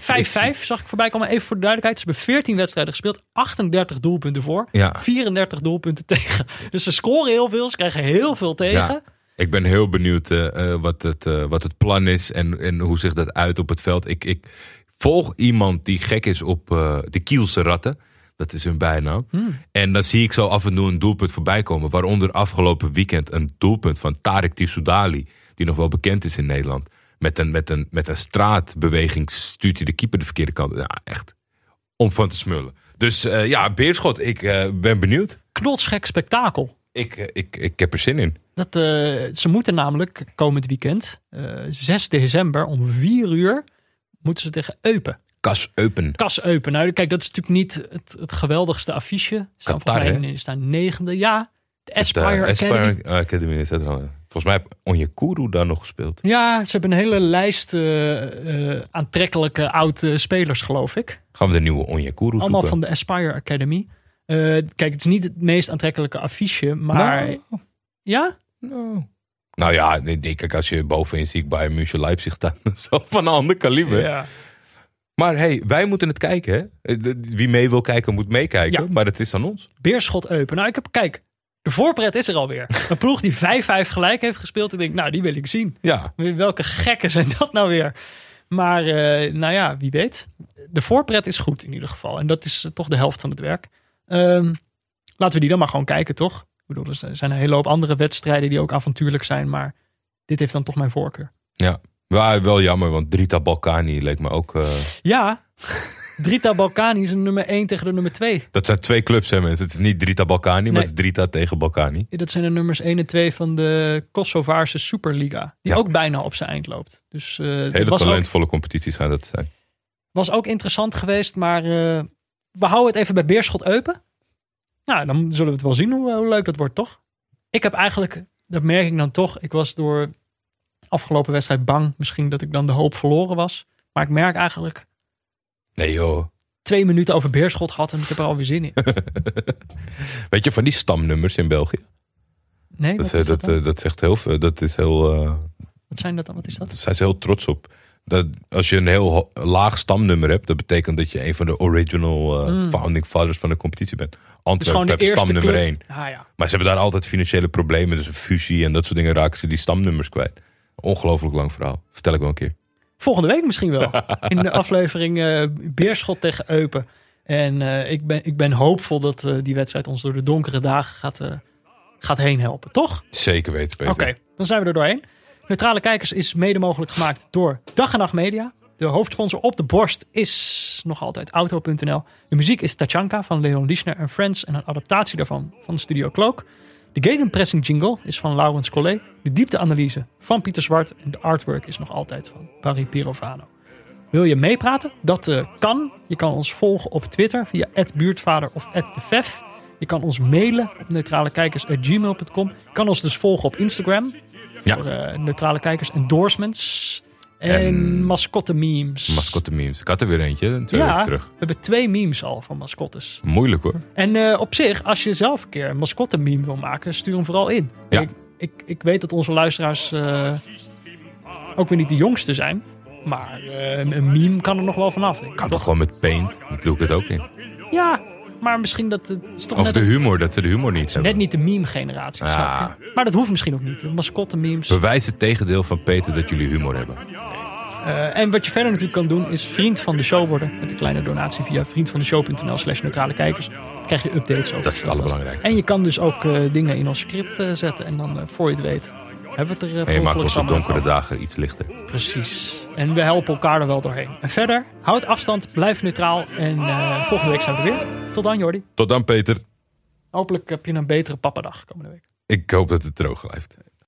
zag ik voorbij komen. Even voor de duidelijkheid. Ze hebben 14 wedstrijden gespeeld. 38 doelpunten voor. Ja. 34 doelpunten tegen. Dus ze scoren heel veel. Ze krijgen heel veel tegen. Ja. Ik ben heel benieuwd eh, eh, wat, het, wat het plan is en, en hoe zich dat uit op het veld. Ik, ik volg iemand die gek is op de Kielse ratten. Dat is hun bijnaam. En dan zie ik zo af en toe een doelpunt voorbij komen. Waaronder afgelopen weekend een doelpunt van Tarek Tissoudali. Die nog wel bekend is in Nederland. Met een, met een, met een straatbeweging stuurt hij de keeper de verkeerde kant. Ja, echt om van te smullen. Dus eh, ja, Beerschot, ik eh, ben benieuwd. Knotsgek spektakel. Ik, eh, ik, ik heb er zin in. Dat, ze moeten namelijk komend weekend, eh 6 december om 4 uur, moeten ze tegen Eupen. Kas Eupen. Kas Eupen. Nou, kijk, dat is natuurlijk niet het, het geweldigste affiche. Ze staan Qatar, in- staan negende. Ja, de Aspire Academy. Academy is het al. Volgens mij heeft Onyekuru daar nog gespeeld. Ja, ze hebben een hele lijst eh, eh, aantrekkelijke oude spelers, geloof ik. Gaan we de nieuwe Onyekuru Allemaal van de Aspire Academy. Eh, kijk, het is niet het meest aantrekkelijke affiche, maar... Nou, Ja? nou. Nou ja, nee, kijk, als je bovenin zie ik bij München Leipzig staan. dat is wel van een ander kaliber. Ja. Maar hey, wij moeten het kijken. Hè? Wie mee wil kijken, moet meekijken. Ja. Maar het is aan ons. Beerschot Eupen. Nou, ik heb, kijk, de voorpret is er alweer. Een ploeg die 5-5 gelijk heeft gespeeld. Ik denk, nou, die wil ik zien. Ja, Welke gekken zijn dat nou weer? Maar, eh, nou ja, wie weet. De voorpret is goed in ieder geval. En dat is eh, toch de helft van het werk. Ehm, laten we die dan maar gewoon kijken, toch? Ik bedoel, er zijn een hele hoop andere wedstrijden die ook avontuurlijk zijn. Maar dit heeft dan toch mijn voorkeur. ja. Maar wel jammer, want Drita Balkani leek me ook... eh, Ja, Drita Balkani is een nummer 1 tegen de nummer 2. Dat zijn twee clubs, hè mensen. Het is niet Drita Balkani, maar het is Drita tegen Balkani. Dat zijn de nummers 1 en 2 van de Kosovaarse Superliga. Die Ja. ook bijna op zijn eind loopt. Dus eh Hele was, ook, talentvolle competities gaan dat zijn. was ook interessant geweest. Maar eh, we houden het even bij Beerschot Eupen. Nou, dan zullen we het wel zien hoe, hoe leuk dat wordt, toch? Ik heb eigenlijk, dat merk ik dan toch. Ik was door afgelopen wedstrijd bang. Misschien dat ik dan de hoop verloren was. Maar ik merk eigenlijk Nee joh. twee minuten over Beerschot gehad. En ik heb er alweer zin in. Weet je van die stamnummers in België? Nee, Dat, eh, dat eh, dat zegt heel veel. Dat is heel. eh, wat zijn dat dan? Wat is dat? Daar zijn ze heel trots op. Dat als je een heel laag stamnummer hebt, dat betekent dat je een van de original eh, founding fathers van de competitie bent. Hmm. Dus gewoon Antwerpen de heeft eerste stamnummer club. 1. Ah, ja. Maar ze hebben daar altijd financiële problemen. Dus een fusie en dat soort dingen raken ze die stamnummers kwijt. Ongelooflijk lang verhaal. Vertel ik wel een keer. Volgende week misschien wel. In de aflevering eh, Beerschot tegen Eupen. En eh, ik, ben, ik ben hoopvol dat eh, die wedstrijd ons door de donkere dagen gaat, gaat heen helpen. Toch? Zeker weten, Peter. Oké, dan zijn we er doorheen. Neutrale Kijkers is mede mogelijk gemaakt door Dag en Nacht Media. De hoofdsponsor op de borst is nog altijd Auto.nl. De muziek is Tachanka van Leon Lischner en Friends en een adaptatie daarvan van de Studio Cloak. De gegenpressing jingle is van Laurens Collet. De diepteanalyse van Pieter Zwart. En de artwork is nog altijd van Barry Pirovano. Wil je meepraten? Dat eh, kan. Je kan ons volgen op Twitter via @buurtvader of @defef. Je kan ons mailen op neutralekijkers@gmail.com. Je kan ons dus volgen op Instagram Ja. voor eh, neutrale kijkers endorsements en, En- mascotte memes. Mascotte memes. Ik had er weer eentje, twee ja, weken terug. we hebben twee memes al van mascottes. Moeilijk hoor. En eh, op zich, als je zelf een keer een mascotte meme wil maken, stuur hem vooral in. Ja. Ik, ik, ik weet dat onze luisteraars eh, ook weer niet de jongste zijn. Maar eh, een meme kan er nog wel vanaf. ik. Kan toch gewoon met paint? Dat doe ik het ook in. Ja, maar misschien dat het is toch Of net, de humor, dat ze de humor niet hebben. net niet de meme-generatie. Ja. snap je? Maar dat hoeft misschien ook niet. De mascotte memes. Bewijs het tegendeel van Peter dat jullie humor hebben. Eh, en wat je verder natuurlijk kan doen is vriend van de show worden. Met een kleine donatie via vriendvandeshow.nl slash neutrale kijkers. Dan krijg je updates over. Dat is het allerbelangrijkste. En je kan dus ook eh, dingen in ons script eh, zetten. En dan, voor je het weet, hebben we het er uh, En je maakt op donkere dagen iets lichter. Precies. En we helpen elkaar er wel doorheen. En verder, houd afstand, blijf neutraal. En eh, volgende week zijn we er weer. Tot dan, Jordi. Tot dan, Peter. Hopelijk heb je een betere pappadag komende week. Ik hoop dat het droog blijft.